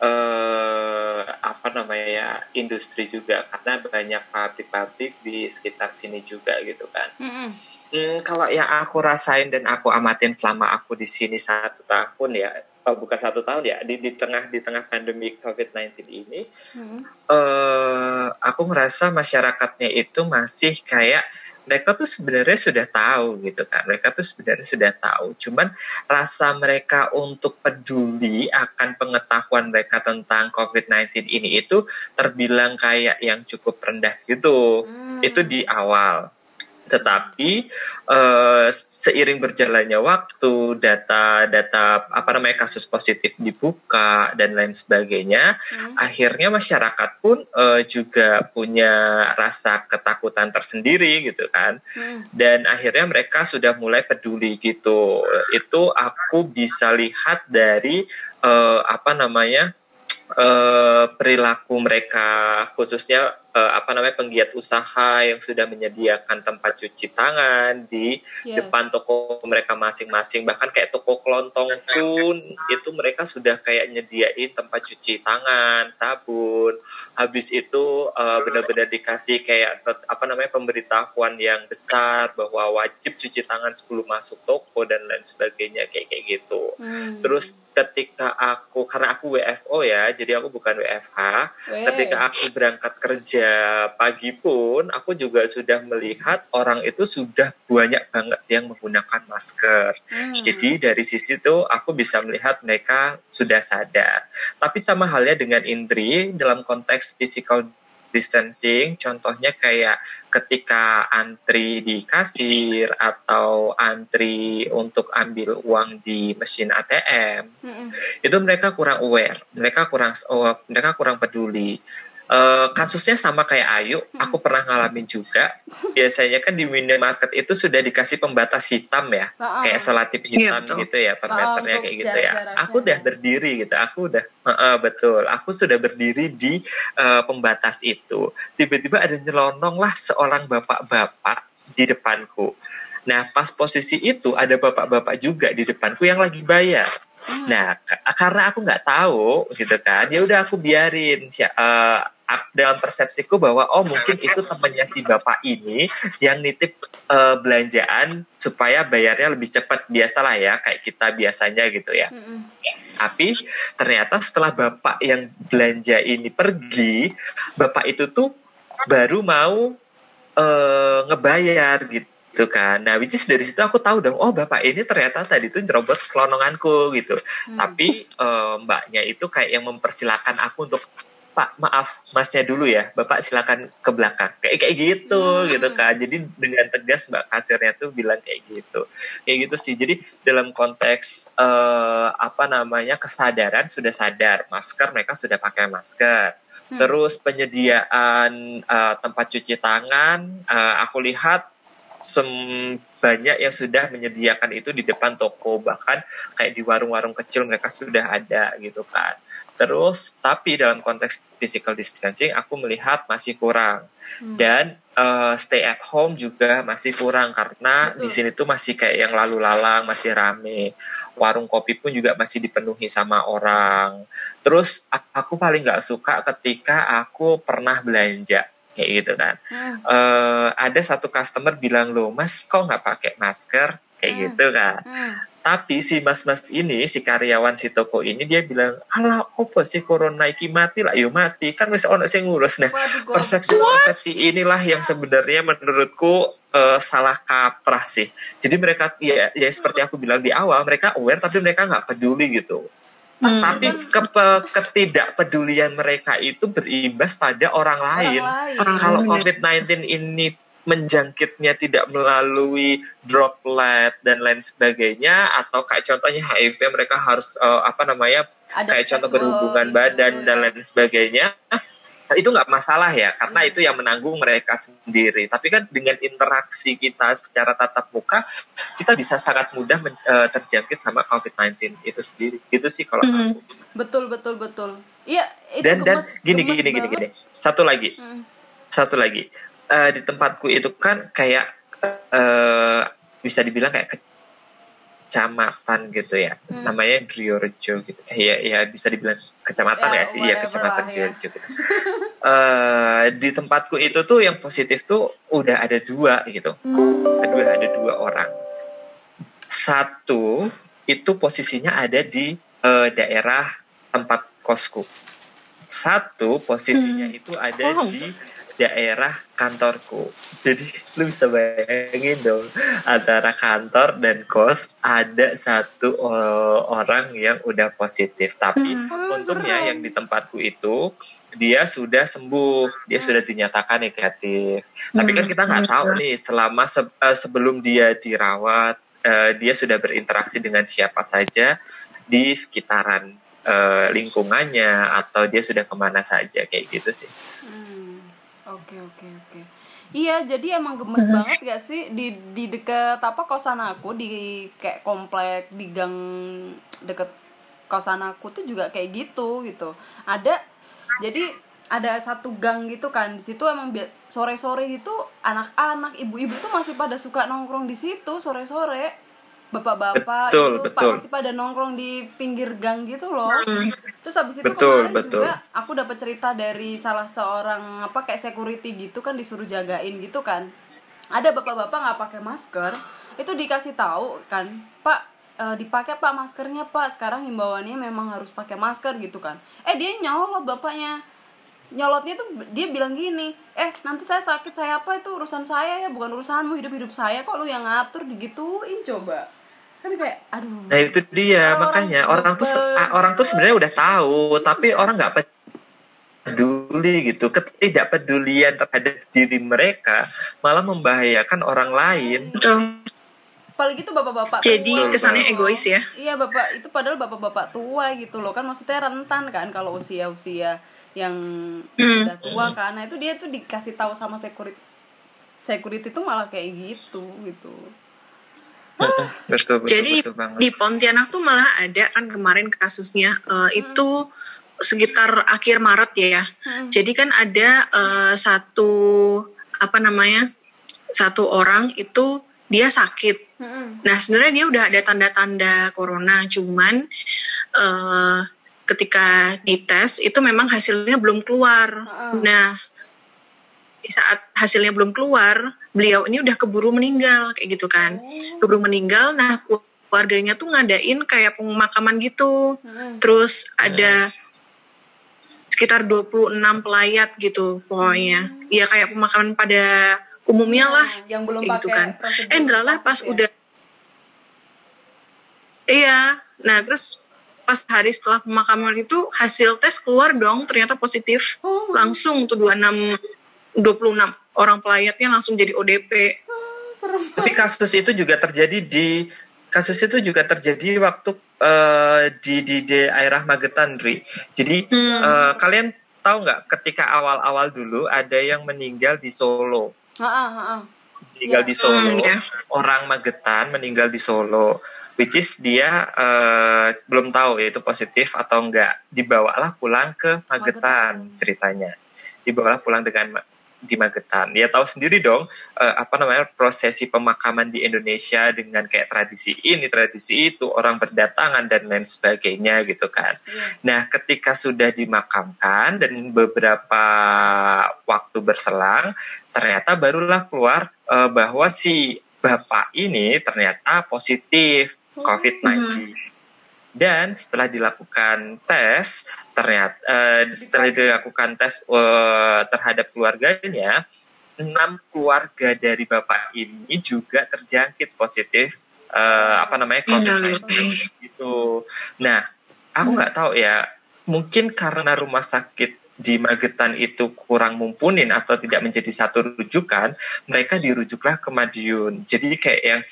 eh apa namanya ya industri juga karena banyak pabrik-pabrik di sekitar sini juga gitu kan. Mm-mm. Hmm, kalau yang aku rasain dan aku amatin selama aku di sini satu tahun ya, oh, bukan satu tahun ya, di di tengah di tengah pandemi COVID-19 ini, Mm-mm. eh aku ngerasa masyarakatnya itu masih kayak mereka tuh sebenarnya sudah tahu gitu kan. Mereka tuh sebenarnya sudah tahu. Cuman rasa mereka untuk peduli akan pengetahuan mereka tentang COVID-19 ini itu terbilang kayak yang cukup rendah gitu. Hmm. itu di awal tetapi uh, seiring berjalannya waktu, data-data apa namanya kasus positif dibuka dan lain sebagainya, hmm. akhirnya masyarakat pun uh, juga punya rasa ketakutan tersendiri gitu kan, hmm. dan akhirnya mereka sudah mulai peduli gitu. Itu aku bisa lihat dari uh, apa namanya uh, perilaku mereka khususnya uh, apa namanya penggiat usaha yang sudah menyediakan tempat cuci tangan di yeah. depan toko mereka masing-masing bahkan kayak toko kelontong pun itu mereka sudah kayak nyediain tempat cuci tangan sabun habis itu uh, benar-benar dikasih kayak apa namanya pemberitahuan yang besar bahwa wajib cuci tangan sebelum masuk toko dan lain sebagainya kayak kayak gitu hmm. terus ketika aku karena aku WFO ya jadi aku bukan WFH Wey. ketika aku berangkat kerja kerja pagi pun aku juga sudah melihat orang itu sudah banyak banget yang menggunakan masker. Hmm. Jadi dari sisi itu aku bisa melihat mereka sudah sadar. Tapi sama halnya dengan Indri dalam konteks physical distancing contohnya kayak ketika antri di kasir atau antri untuk ambil uang di mesin ATM mm -hmm. itu mereka kurang aware mereka kurang oh, mereka kurang peduli Uh, kasusnya sama kayak Ayu, aku pernah ngalamin juga. Biasanya kan di minimarket itu sudah dikasih pembatas hitam ya, kayak selatip hitam iya, gitu ya per meternya kayak gitu ya. Aku udah berdiri gitu, aku udah uh, uh, betul, aku sudah berdiri di uh, pembatas itu. Tiba-tiba ada nyelonong lah seorang bapak-bapak di depanku. Nah pas posisi itu ada bapak-bapak juga di depanku yang lagi bayar. Nah, karena aku nggak tahu gitu kan, ya udah aku biarin. Uh, dalam persepsiku bahwa oh mungkin itu temannya si bapak ini yang nitip uh, belanjaan supaya bayarnya lebih cepat biasalah ya kayak kita biasanya gitu ya. Mm -hmm. Tapi ternyata setelah bapak yang belanja ini pergi, bapak itu tuh baru mau uh, ngebayar gitu gitu kan. Nah, which is dari situ aku tahu dong, oh bapak ini ternyata tadi tuh nyerobot selononganku gitu. Hmm. Tapi uh, mbaknya itu kayak yang mempersilahkan aku untuk Pak maaf masnya dulu ya Bapak silakan ke belakang kayak kayak gitu hmm. gitu kan jadi dengan tegas Mbak kasirnya tuh bilang kayak gitu kayak gitu sih jadi dalam konteks uh, apa namanya kesadaran sudah sadar masker mereka sudah pakai masker hmm. terus penyediaan uh, tempat cuci tangan uh, aku lihat banyak yang sudah menyediakan itu di depan toko bahkan kayak di warung-warung kecil mereka sudah ada gitu kan Terus tapi dalam konteks physical distancing aku melihat masih kurang. Hmm. Dan uh, stay at home juga masih kurang karena Betul. di sini tuh masih kayak yang lalu lalang, masih rame. Warung kopi pun juga masih dipenuhi sama orang. Terus aku paling nggak suka ketika aku pernah belanja kayak gitu kan. Hmm. Uh, ada satu customer bilang lo, Mas kok nggak pakai masker? Kayak hmm. gitu kan. Hmm. Tapi si mas-mas ini, si karyawan si toko ini dia bilang, "Alah, opo sih corona iki mati lah, yo mati." Kan wis ono sing ngurus. Nah, persepsi-persepsi inilah yang sebenarnya menurutku uh, salah kaprah sih. Jadi mereka ya ya seperti aku bilang di awal, mereka aware tapi mereka nggak peduli gitu. Hmm. Tapi ke, ketidakpedulian mereka itu berimbas pada orang lain. Orang lain. Kalau COVID-19 ini menjangkitnya tidak melalui droplet dan lain sebagainya atau kayak contohnya HIV mereka harus uh, apa namanya Ada kayak contoh berhubungan badan dan lain sebagainya itu nggak masalah ya karena itu yang menanggung mereka sendiri. Tapi kan dengan interaksi kita secara tatap muka kita bisa sangat mudah men, uh, terjangkit sama COVID-19 itu sendiri. Itu sih kalau hmm. aku. Betul betul betul. Iya dan dan gini gini gini gini. Satu lagi. Hmm. satu lagi. Uh, di tempatku itu kan kayak uh, bisa dibilang kayak kecamatan gitu ya hmm. namanya Driorejo gitu ya ya bisa dibilang kecamatan ya, ya sih ya kecamatan lah, Driorejo ya. gitu uh, di tempatku itu tuh yang positif tuh udah ada dua gitu hmm. ada ada dua orang satu itu posisinya ada di uh, daerah tempat kosku satu posisinya hmm. itu ada oh. di daerah kantorku. Jadi lu bisa bayangin dong antara kantor dan kos ada satu uh, orang yang udah positif. Tapi Hmm. untungnya serem. yang di tempatku itu dia sudah sembuh, dia sudah dinyatakan negatif. Tapi kan Hmm, kita nggak tahu nih selama se- eh, sebelum dia dirawat, eh, dia sudah berinteraksi dengan siapa saja di sekitaran eh, lingkungannya atau dia sudah ke mana saja kayak gitu sih. Hmm, Oke oke oke. Iya jadi emang gemes [LAUGHS] banget gak sih di di deket apa kosan aku di kayak komplek di gang deket kosan aku tuh juga kayak gitu gitu. Ada jadi ada satu gang gitu kan di situ emang sore sore itu anak-anak ibu-ibu tuh masih pada suka nongkrong di situ sore sore bapak-bapak Betul, itu pak betul. masih pada nongkrong di pinggir gang gitu loh. Terus habis itu Betul, kemarin betul. juga aku dapat cerita dari salah seorang apa kayak security gitu kan disuruh jagain gitu kan. Ada bapak-bapak nggak pakai masker itu dikasih tahu kan pak eh, dipakai pak maskernya pak. Sekarang himbauannya memang harus pakai masker gitu kan. Eh dia nyolot bapaknya. Nyolotnya tuh dia bilang gini eh nanti saya sakit saya apa? Itu urusan saya ya bukan urusanmu. Hidup hidup saya kok lu yang ngatur. Digituin coba kan kayak aduh Nah itu dia Orang makanya orang tuh se- bebel. orang tuh sebenarnya udah tahu tapi orang nggak peduli gitu ketidakpedulian terhadap diri mereka malah membahayakan orang lain Betul. apalagi itu bapak-bapak Jadi tua kesannya gitu loh. egois ya. iya bapak itu padahal bapak-bapak tua gitu loh kan maksudnya rentan kan kalau usia-usia yang Hmm. udah tua kan nah itu dia tuh dikasih tahu sama security security tuh malah kayak gitu gitu betul betul, Jadi betul banget di Pontianak tuh malah ada kan kemarin kasusnya eh, itu sekitar akhir Maret ya. ya. Jadi kan ada eh, satu apa namanya satu orang itu dia sakit. Mm-mm. Nah sebenarnya dia udah ada tanda-tanda corona, cuman eh, ketika dites itu memang hasilnya belum keluar. Heeh. Nah di saat hasilnya belum keluar, beliau ini udah keburu meninggal kayak gitu kan. Keburu meninggal, nah keluarganya tuh ngadain kayak pemakaman gitu. Mm-mm. Terus ada sekitar 26 pelayat gitu pokoknya. Ya kayak pemakaman pada umumnya lah Nah, yang belum gitu kan. Eh COVID pas ya. udah Iya, nah terus pas hari setelah pemakaman itu hasil tes keluar dong ternyata positif. Oh. Langsung tuh 26 26 orang pelayatnya langsung jadi ODP. Ah, serem tapi kasus itu juga terjadi di kasus itu juga terjadi waktu eh, di di daerah Magetan Dri. jadi Hmm. eh, kalian tahu nggak ketika awal-awal dulu ada yang meninggal di Solo Heeh, heeh. meninggal Iya. di Solo Hmm, ya. orang Magetan meninggal di Solo which is dia eh, belum tahu itu positif atau enggak dibawalah pulang ke Magetan Magetan. ceritanya dibawalah pulang dengan di Magetan dia tahu sendiri dong eh, apa namanya prosesi pemakaman di Indonesia dengan kayak tradisi ini tradisi itu orang berdatangan dan lain sebagainya gitu kan Iya. Nah, ketika sudah dimakamkan dan beberapa waktu berselang, ternyata barulah keluar eh, bahwa si bapak ini ternyata positif COVID-19. Dan setelah dilakukan tes, ternyata eh, setelah dilakukan tes eh, terhadap keluarganya, enam keluarga dari bapak ini juga terjangkit positif eh, apa namanya COVID-19 gitu. Nah, aku nggak tahu ya mungkin karena rumah sakit di Magetan itu kurang mumpunin atau tidak menjadi satu rujukan mereka dirujuklah ke Madiun. Jadi kayak yang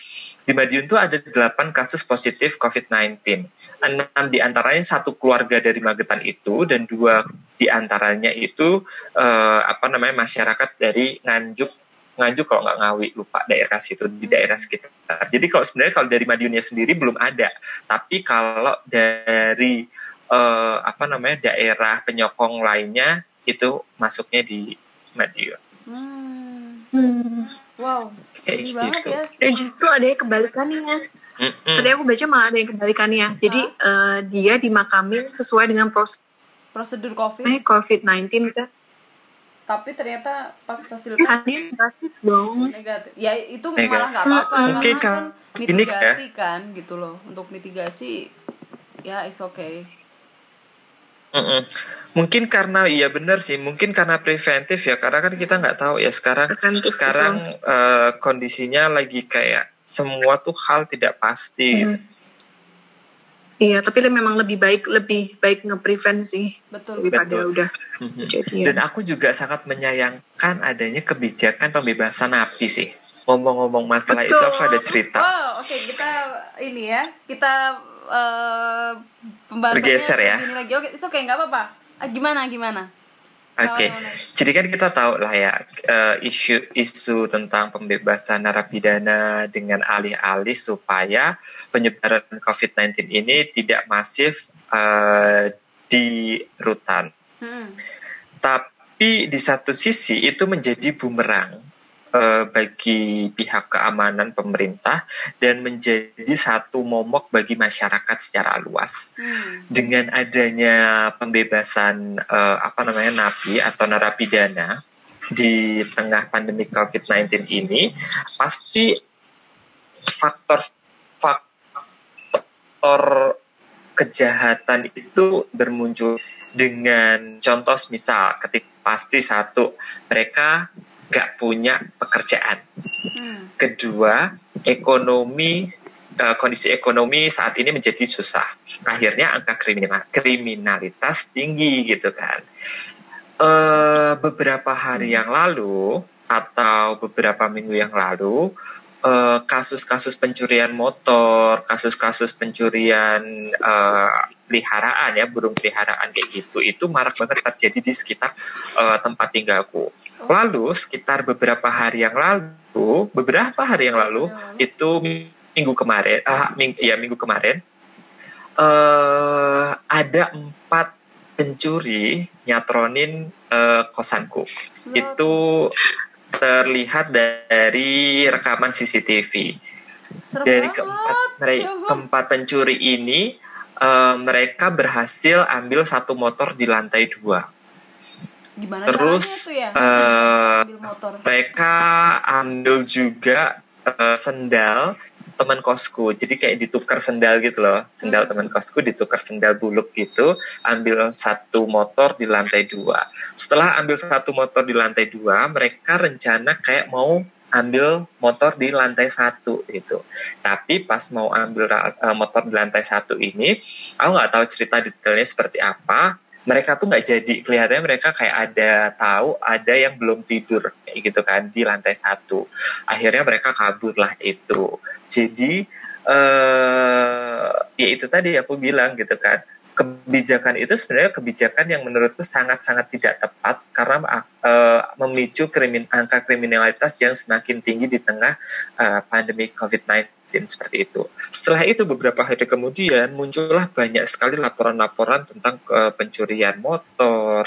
di Madiun tuh ada 8 kasus positif COVID-19 enam di antaranya satu keluarga dari Magetan itu dan dua di antaranya itu eh, apa namanya masyarakat dari Nganjuk Nganjuk kalau nggak ngawi lupa daerah situ di daerah sekitar jadi kalau sebenarnya kalau dari Madiunnya sendiri belum ada tapi kalau dari eh, apa namanya daerah penyokong lainnya itu masuknya di Madiun. Hmm. Wow, Kayak sedih banget gitu. ya. Eh justru ada yang kebalikannya. Mm-mm. Tadi aku baca malah ada yang kebalikannya. Jadi eh, dia dimakamin sesuai dengan proses Prosedur COVID, COVID-19 kan. tapi ternyata pas hasil tes Hasilnya negatif dong. negatif. Ya itu Negatif. malah nggak apa-apa Mungkin karena kan kan ini ya. mitigasi kan gitu loh. Untuk mitigasi ya is okay. Mm-mm. Mungkin karena iya benar sih, mungkin karena preventif ya, karena kan kita nggak tahu ya sekarang Preventif, sekarang eh, kondisinya lagi kayak semua tuh hal tidak pasti. Hmm. Iya, tapi memang lebih baik lebih baik nge-prevent sih betul daripada Betul. udah Mhm. kejadian. Dan aku juga sangat menyayangkan adanya kebijakan pembebasan napi sih. Ngomong-ngomong masalah itu Betul. aku ada cerita. Oh, oke kita ini ya kita eh pembahasannya Bergeser ya. Ini lagi. Oke, oke nggak apa-apa. Ah, gimana gimana? Oke, gimana? jadi kan kita tahu lah ya eh, isu isu tentang pembebasan narapidana dengan alih-alih supaya penyebaran COVID-19 ini tidak masif eh, di rutan. Hmm. Tapi di satu sisi itu menjadi bumerang bagi pihak keamanan pemerintah dan menjadi satu momok bagi masyarakat secara luas Hmm. dengan adanya pembebasan eh, apa namanya napi atau narapidana di tengah pandemi COVID-19 ini pasti faktor faktor kejahatan itu bermuncul dengan contoh misal ketika pasti satu mereka nggak punya pekerjaan. Hmm. kedua ekonomi eh, kondisi ekonomi saat ini menjadi susah. Akhirnya angka kriminal kriminalitas tinggi gitu kan. Eh beberapa hari yang lalu atau beberapa minggu yang lalu eh, kasus-kasus pencurian motor kasus-kasus pencurian eh, peliharaan ya burung peliharaan kayak gitu itu marak banget terjadi di sekitar eh, tempat tinggalku. Lalu sekitar beberapa hari yang lalu beberapa hari yang lalu itu minggu kemarin ah ming, ya minggu kemarin eh ada empat pencuri nyatronin eh, kosanku. Itu terlihat dari rekaman CCTV Serem dari keempat mereka Ya keempat pencuri ini eh, mereka berhasil ambil satu motor di lantai dua Gimana terus, ya? eh, Ambil motor. mereka ambil juga eh, sendal teman kosku. Jadi kayak ditukar sendal gitu loh. Sendal Hmm. teman kosku ditukar sendal buluk gitu ambil satu motor di lantai dua. Setelah ambil satu motor di lantai dua mereka rencana kayak mau ambil motor di lantai satu gitu. Tapi pas mau ambil eh, motor di lantai satu ini aku nggak tahu cerita detailnya seperti apa mereka tuh nggak jadi. Kelihatannya mereka kayak ada tahu ada yang belum tidur gitu kan di lantai satu. Akhirnya mereka kabur lah itu. Jadi eh ya itu tadi aku bilang gitu kan. Kebijakan itu sebenarnya kebijakan yang menurutku sangat-sangat tidak tepat karena eh, memicu krimin angka kriminalitas yang semakin tinggi di tengah eh, pandemi COVID-19 seperti itu. Setelah itu beberapa hari kemudian muncullah banyak sekali laporan-laporan tentang eh, pencurian motor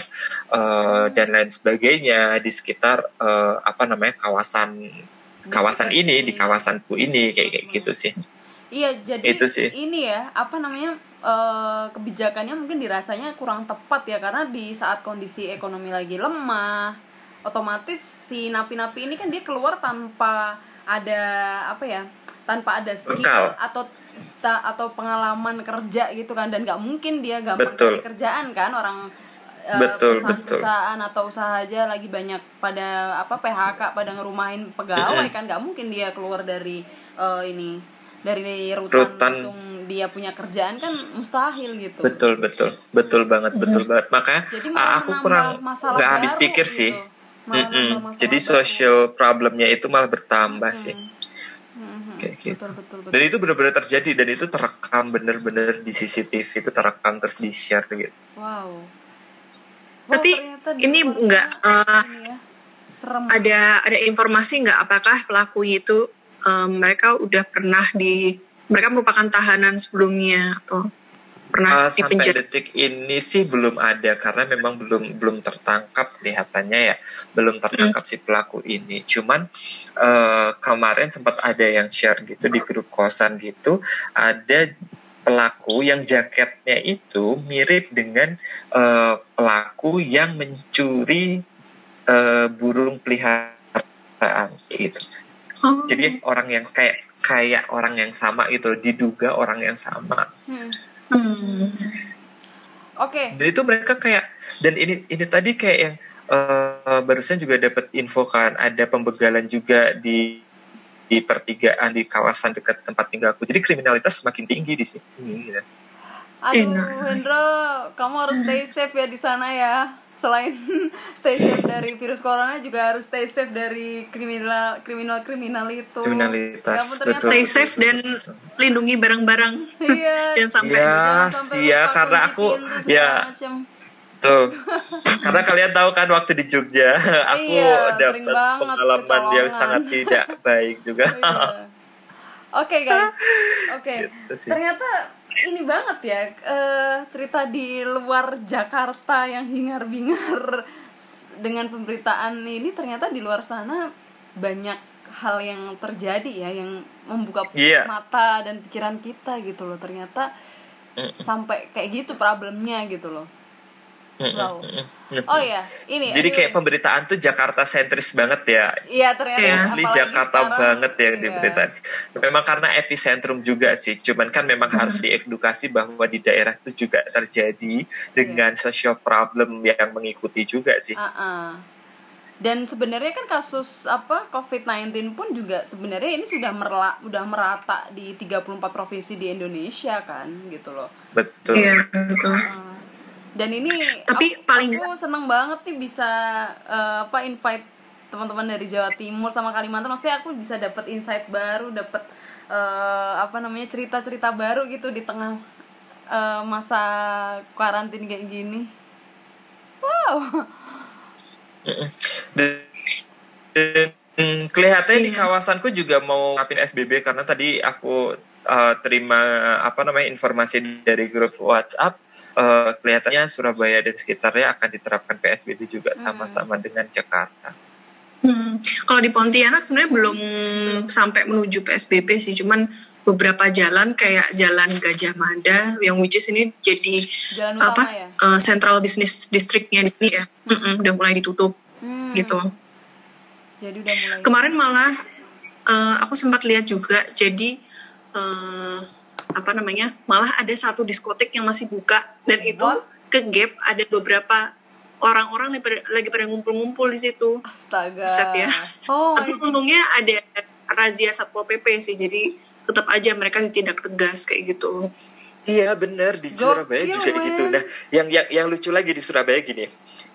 eh, dan lain sebagainya di sekitar eh, apa namanya kawasan kawasan ini di kawasanku ini kayak kayak gitu sih. Iya, jadi Itu sih. ini ya, apa namanya eh, kebijakannya mungkin dirasanya kurang tepat ya karena di saat kondisi ekonomi lagi lemah, otomatis si napi-napi ini kan dia keluar tanpa ada apa ya, tanpa ada skill Bekal. atau ta- atau pengalaman kerja gitu kan dan nggak mungkin dia gampang Betul. cari kerjaan kan orang eh, Betul, perusahaan-perusahaan atau usaha aja lagi banyak pada apa PHK pada ngerumahin pegawai kan nggak mungkin dia keluar dari eh, ini dari rutan, Rutan. langsung dia punya kerjaan kan mustahil gitu Betul betul betul banget betul banget makanya Jadi aku kurang nggak habis pikir gitu. sih. Nambah masalah Jadi social problemnya itu malah bertambah sih. Kayak gitu. betul betul. Betul Dan itu benar-benar terjadi dan itu terekam bener-bener di CCTV itu terekam terus di share gitu. wow. Tapi ternyata di ini luar nggak, sana eh, ya, serem. ada ada informasi nggak? Apakah pelaku itu eh, mereka udah pernah di mereka merupakan tahanan sebelumnya atau pernah Uh, di sampai penjara? detik ini sih belum ada karena memang belum belum tertangkap kelihatannya ya. Belum tertangkap si pelaku ini. Cuman uh, kemarin sempat ada yang share gitu di grup kosan gitu ada pelaku yang jaketnya itu mirip dengan uh, pelaku yang mencuri uh, burung peliharaan gitu Oh, jadi orang yang kayak kayak orang yang sama itu diduga orang yang sama. Hmm. Hmm. Oke. Dan itu mereka kayak dan ini ini tadi kayak yang uh, barusan juga dapat info kan ada pembegalan juga di di pertigaan di kawasan dekat tempat tinggalku. Jadi kriminalitas semakin tinggi di sini. Gitu. Aduh, Hendro, kamu harus stay safe ya di sana ya. Selain [LAUGHS] stay safe dari virus corona juga harus stay safe dari kriminal kriminal kriminal itu. Kriminalitas, ya, betul. Stay safe dan lindungi barang-barang. Iya. [LAUGHS] jangan sampai. Iya, iya karena aku ya. Tuh, [LAUGHS] karena kalian tahu kan waktu di Jogja, aku iya, dapat pengalaman yang sangat tidak baik juga. iya. Oke okay, guys, oke. Okay. Gitu Ternyata ini banget ya uh, cerita di luar Jakarta yang hingar-bingar dengan pemberitaan ini. Ternyata di luar sana banyak hal yang terjadi ya yang membuka yeah. mata dan pikiran kita gitu loh. Ternyata sampai kayak gitu problemnya gitu loh Wow. Oh ya, ini. Jadi kayak pemberitaan tuh Jakarta sentris banget ya. Iya ternyata. Asli Jakarta sekarang, banget ya iya. Memang karena epicentrum juga sih. Cuman kan memang hmm. harus diedukasi bahwa di daerah itu juga terjadi dengan yeah. social problem yang mengikuti juga sih. Uh -uh. Dan sebenarnya kan kasus apa COVID-19 pun juga sebenarnya ini sudah merla, udah merata di 34 provinsi di Indonesia kan gitu loh. Betul. Iya, betul. Uh, dan ini tapi aku, paling aku seneng banget nih bisa uh, apa invite teman-teman dari Jawa Timur sama Kalimantan. Maksudnya aku bisa dapat insight baru dapat uh, apa namanya cerita-cerita baru gitu di tengah uh, masa karantin kayak gini. Wow. Kelihatannya di iya. kawasanku juga mau ngapin SBB karena tadi aku uh, terima apa namanya informasi dari grup WhatsApp uh, kelihatannya Surabaya dan sekitarnya akan diterapkan PSBB juga hmm. sama-sama hmm. dengan Jakarta. Hmm. Kalau di Pontianak sebenarnya belum sampai menuju PSBB sih, cuman beberapa jalan kayak Jalan Gajah Mada yang which is ini jadi jalan apa ya? uh, Central Business Districtnya ini ya, mm -mm, udah mulai ditutup hmm. gitu. Jadi udah mulai. Kemarin malah uh, aku sempat lihat juga, jadi uh, apa namanya malah ada satu diskotik yang masih buka dan itu ke gap ada beberapa orang-orang lagi pada ngumpul-ngumpul di situ. Astaga. Set ya. Oh, Tapi untungnya ada razia satpol pp sih, jadi tetap aja mereka ditindak tegas kayak gitu. Iya bener di Surabaya juga kayak gitu. Nah, yang yang yang lucu lagi di Surabaya gini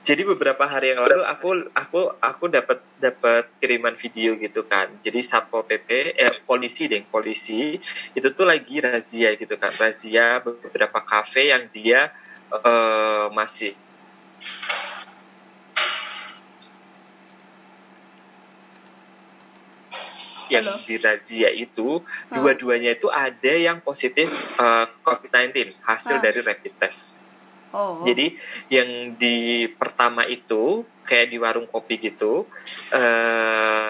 jadi beberapa hari yang lalu aku aku aku dapat dapat kiriman video gitu kan jadi satpol pp eh polisi deh polisi itu tuh lagi razia gitu kan razia beberapa kafe yang dia uh, masih yang Halo. di razia itu dua-duanya itu ada yang positif uh, COVID-19 hasil oh. dari rapid test. Oh. Jadi yang di pertama itu kayak di warung kopi gitu uh,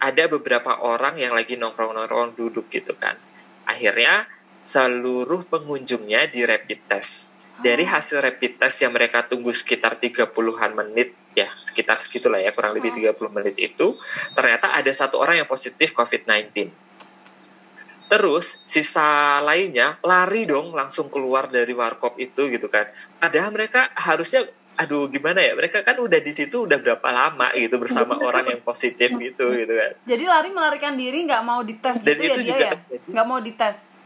ada beberapa orang yang lagi nongkrong-nongkrong duduk gitu kan. Akhirnya seluruh pengunjungnya di rapid test. Dari oh. hasil rapid test yang mereka tunggu sekitar 30-an menit ya, sekitar segitulah ya, kurang lebih 30 oh. menit itu, ternyata ada satu orang yang positif COVID-19 Terus sisa lainnya lari dong langsung keluar dari warkop itu gitu kan. Padahal mereka harusnya aduh gimana ya mereka kan udah di situ udah berapa lama gitu bersama orang yang positif gitu gitu kan. Jadi lari melarikan diri nggak mau dites Dan gitu ya dia ya? Nggak mau dites.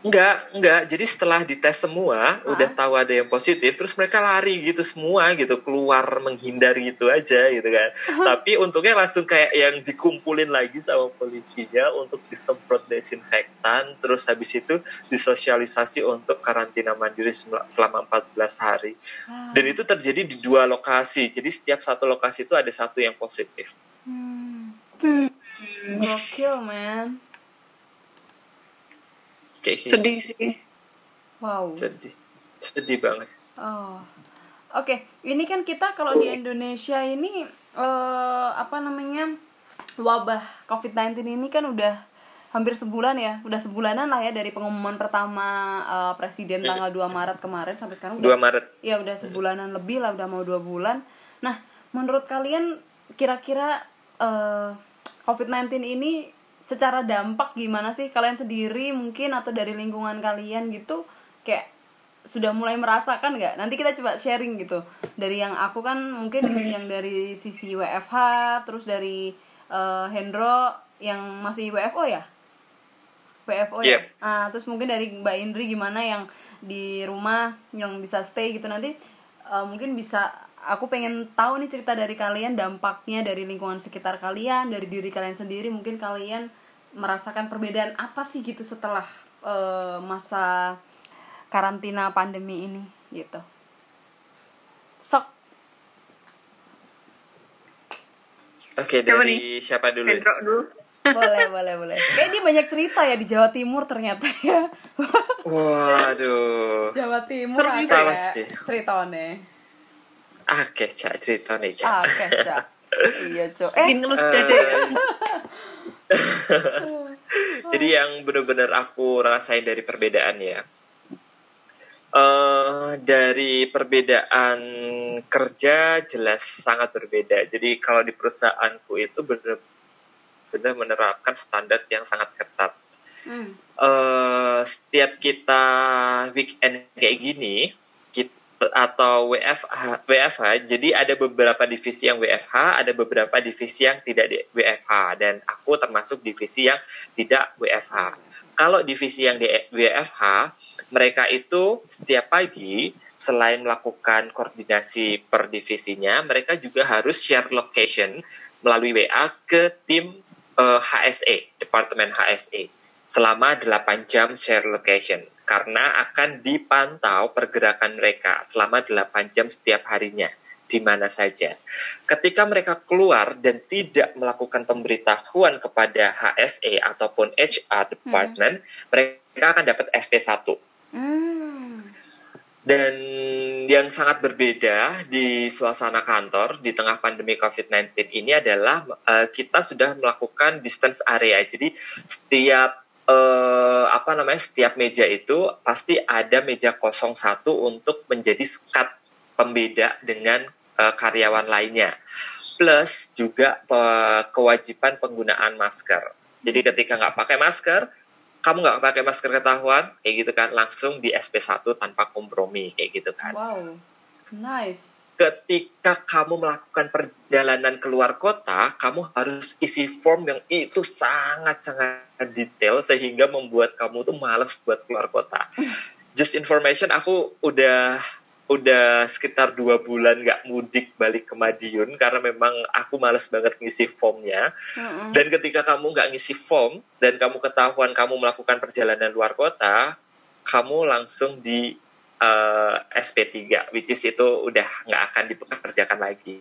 Enggak, enggak. Jadi setelah dites semua, Hah? udah tahu ada yang positif, terus mereka lari gitu semua gitu, keluar menghindar gitu aja gitu kan. Tapi untungnya langsung kayak yang dikumpulin lagi sama polisinya untuk disemprot desinfektan, terus habis itu disosialisasi untuk karantina mandiri selama 14 hari. Dan itu terjadi di dua lokasi. Jadi setiap satu lokasi itu ada satu yang positif. Hmm. Hmm. Gokil, man kayak gitu. sedih sih. Wow. Sedih. Sedih banget. Oh. Oke okay. ini kan kita kalau di Indonesia ini uh, apa namanya wabah COVID-19 ini kan udah hampir sebulan ya udah sebulanan lah ya dari pengumuman pertama uh, presiden tanggal 2 Maret kemarin sampai sekarang 2 Maret. Ya udah sebulanan lebih lah udah mau dua bulan. Nah menurut kalian kira-kira uh, COVID-19 ini secara dampak gimana sih? Kalian sendiri mungkin atau dari lingkungan kalian gitu kayak sudah mulai merasakan nggak? Nanti kita coba sharing gitu. Dari yang aku kan mungkin [CLEARS THROAT] yang dari sisi WFH terus dari uh, Hendro yang masih WFO ya? WFO ya? Yep. ah terus mungkin dari Mbak Indri gimana yang di rumah yang bisa stay gitu nanti uh, mungkin bisa aku pengen tahu nih cerita dari kalian dampaknya dari lingkungan sekitar kalian dari diri kalian sendiri. Mungkin kalian merasakan perbedaan apa sih gitu setelah uh, masa karantina pandemi ini gitu. Sok. Oke, Siapa dari siapa dulu? Hendro dulu. boleh [LAUGHS] boleh boleh. Kayak dia banyak cerita ya di Jawa Timur ternyata ya. Waduh. Jawa Timur ada ya. Ceritanya Oke, Cak, cerita nih, Cak. oke Cak. iya cok eh ngelus Eh, ya. [LAUGHS] Jadi yang benar-benar aku rasain dari perbedaan ya. eh dari perbedaan kerja jelas sangat berbeda. Jadi kalau di perusahaanku itu benar-benar menerapkan standar yang sangat ketat. Hmm. eh setiap kita weekend kayak gini atau WFH, WFH, jadi ada beberapa divisi yang WFH, ada beberapa divisi yang tidak WFH, dan aku termasuk divisi yang tidak WFH. Kalau divisi yang WFH, mereka itu setiap pagi selain melakukan koordinasi per divisinya, mereka juga harus share location melalui WA ke tim eh, HSE, Departemen HSE selama 8 jam share location karena akan dipantau pergerakan mereka selama 8 jam setiap harinya di mana saja. Ketika mereka keluar dan tidak melakukan pemberitahuan kepada HSE ataupun HR department, mereka akan dapat SP1. Hmm. Dan yang sangat berbeda di suasana kantor di tengah pandemi COVID-19 ini adalah eh, kita sudah melakukan distance area. Jadi setiap eh, apa namanya setiap meja itu pasti ada meja 01 untuk menjadi sekat pembeda dengan eh, karyawan lainnya. Plus juga pe- kewajiban penggunaan masker. Jadi ketika nggak pakai masker, kamu nggak pakai masker ketahuan, kayak gitu kan, langsung di SP1 tanpa kompromi, kayak gitu kan. wow nice Ketika kamu melakukan perjalanan keluar kota, kamu harus isi form yang itu sangat-sangat detail sehingga membuat kamu tuh males buat keluar kota. [LAUGHS] Just information, aku udah udah sekitar dua bulan nggak mudik balik ke Madiun karena memang aku males banget ngisi formnya. Mm-mm. Dan ketika kamu nggak ngisi form dan kamu ketahuan kamu melakukan perjalanan luar kota, kamu langsung di eh, SP3, which is itu udah nggak akan dipekerjakan lagi.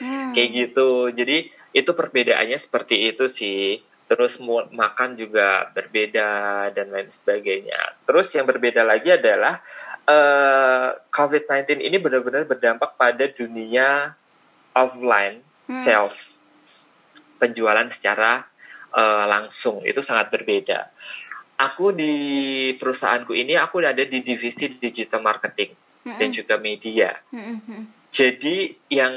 Hmm. Kayak gitu. Jadi itu perbedaannya seperti itu sih. Terus makan juga berbeda dan lain sebagainya. Terus yang berbeda lagi adalah eh, COVID-19 ini benar-benar berdampak pada dunia offline Hmm. sales penjualan secara eh, langsung itu sangat berbeda. Aku di perusahaanku ini aku ada di divisi digital marketing dan Mm-mm. juga media. Mm-mm. Jadi yang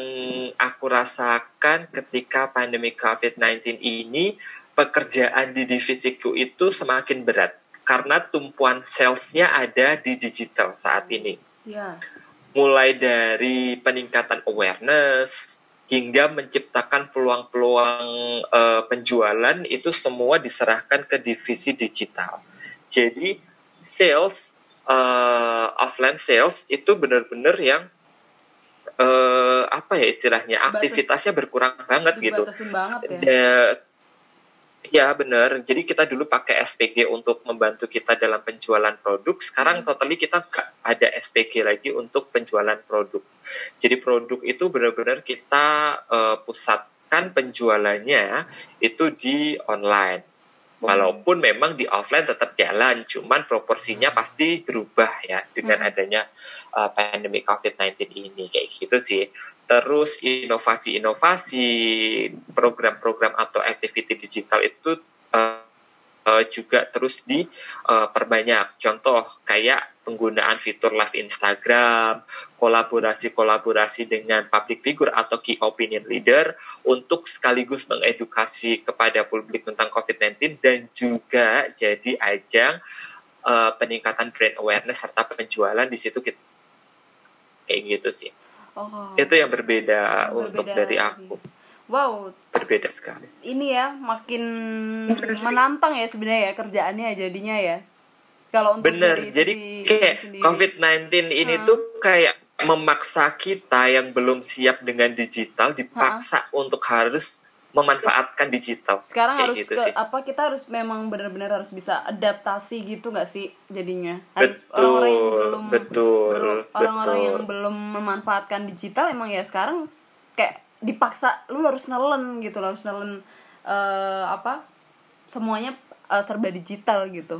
aku rasakan ketika pandemi COVID-19 ini pekerjaan di divisiku itu semakin berat karena tumpuan salesnya ada di digital saat ini ya mulai dari peningkatan awareness hingga menciptakan peluang-peluang eh, penjualan itu semua diserahkan ke divisi digital. Jadi sales eh, offline sales itu benar-benar yang eh, apa ya istilahnya Batas- aktivitasnya berkurang banget gitu. banget ya Da- Ya benar. Jadi kita dulu pakai SPG untuk membantu kita dalam penjualan produk. Sekarang Hmm. totally kita nggak ada SPG lagi untuk penjualan produk. Jadi produk itu benar-benar kita eh, pusatkan penjualannya itu di online. Walaupun memang di offline tetap jalan, cuman proporsinya pasti berubah ya dengan Hmm. adanya eh, pandemi COVID-19 ini kayak gitu sih. Terus inovasi-inovasi program-program atau activity digital itu eh, eh, juga terus diperbanyak. Contoh kayak penggunaan fitur live Instagram, kolaborasi-kolaborasi dengan public figure atau key opinion leader untuk sekaligus mengedukasi kepada publik tentang COVID-19 dan juga jadi ajang uh, peningkatan brand awareness serta penjualan di situ kita kayak gitu sih oh itu yang berbeda Yang untuk berbeda dari lagi. Wow berbeda sekali ini ya makin menantang ya sebenarnya ya kerjaannya ya jadinya ya kalau untuk bener jadi kayak sendiri. COVID-19 ini Hmm. tuh kayak memaksa kita yang belum siap dengan digital dipaksa untuk harus memanfaatkan digital sekarang Kayak harus gitu ke sih. apa kita harus memang benar-benar harus bisa adaptasi gitu nggak sih jadinya harus Betul, orang-orang yang belum betul, orang-orang betul. yang belum memanfaatkan digital emang ya sekarang kayak dipaksa lu harus nelen gitu lu harus nelen eh, apa semuanya eh, serba digital gitu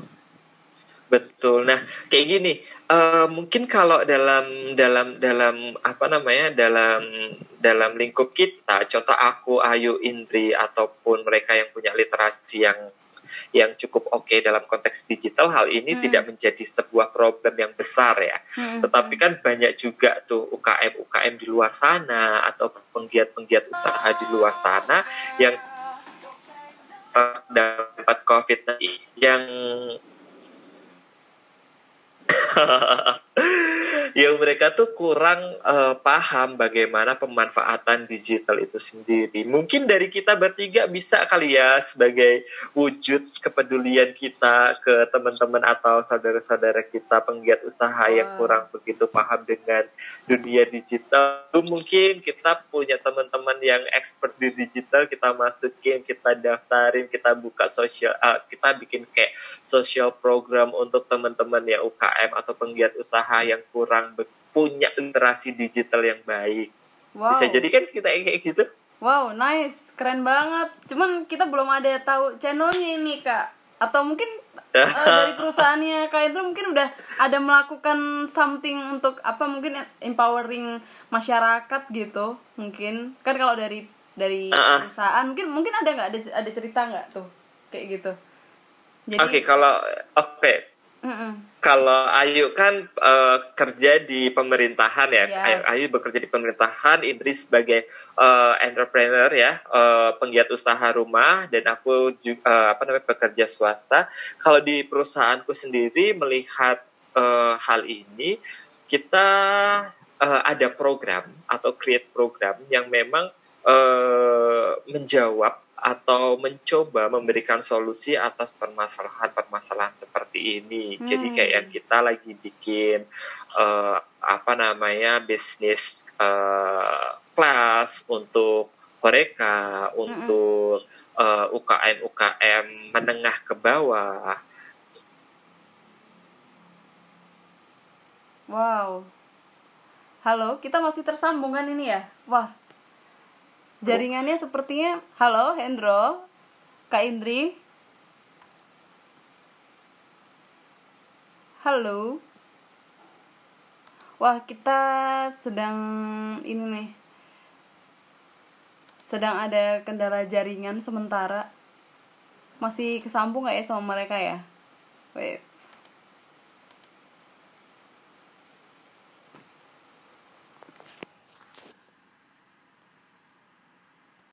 Betul. Nah, kayak gini, eh, mungkin kalau dalam dalam dalam apa namanya dalam dalam lingkup kita, contoh aku, Ayu, Indri ataupun mereka yang punya literasi yang yang cukup oke dalam konteks digital, hal ini Hmm. tidak menjadi sebuah problem yang besar ya. Hmm, Tetapi kan banyak juga tuh UKM UKM di luar sana atau penggiat-penggiat usaha di luar sana yang dapat COVID yang [LAUGHS] [LAUGHS] yang mereka tuh kurang eh, paham bagaimana pemanfaatan digital itu sendiri. Mungkin dari kita bertiga bisa kali ya sebagai wujud kepedulian kita ke teman-teman atau saudara-saudara kita penggiat usaha yang kurang begitu paham dengan dunia digital. Mungkin kita punya teman-teman yang expert di digital, kita masukin, kita daftarin, kita buka sosial, eh, kita bikin kayak social program untuk teman-teman yang UKM atau penggiat usaha yang kurang be- punya literasi digital yang baik. wow. Bisa jadi kan kita kayak gitu. wow nice. Keren banget. Cuman kita belum ada tahu channelnya ini kak. Atau mungkin [LAUGHS] eh, dari perusahaannya kak itu mungkin udah ada melakukan something untuk apa mungkin empowering masyarakat gitu mungkin. Kan kalau dari dari Ah, ah. perusahaan mungkin mungkin ada nggak? Ada ada cerita nggak tuh? Kayak gitu. Jadi Oke, kalau oke. Mm-mm. Kalau Ayu kan eh, kerja di pemerintahan ya, Yes. Ayu, Ayu bekerja di pemerintahan, Indri sebagai eh, entrepreneur ya, eh, penggiat usaha rumah, dan aku juga apa namanya bekerja swasta. Kalau di perusahaanku sendiri melihat eh, hal ini, kita eh, ada program atau create program yang memang eh, menjawab atau mencoba memberikan solusi atas permasalahan-permasalahan seperti ini. Jadi Hmm. kayak yang kita lagi bikin eh, apa namanya bisnis eh, kelas untuk mereka, untuk eh, UKM UKM menengah ke bawah. wow halo kita masih tersambung kan ini ya wah jaringannya sepertinya halo Hendro Kak Indri. Halo. Wah kita sedang ini nih. Sedang ada kendala jaringan sementara. Masih kesambung nggak ya sama mereka ya? Wait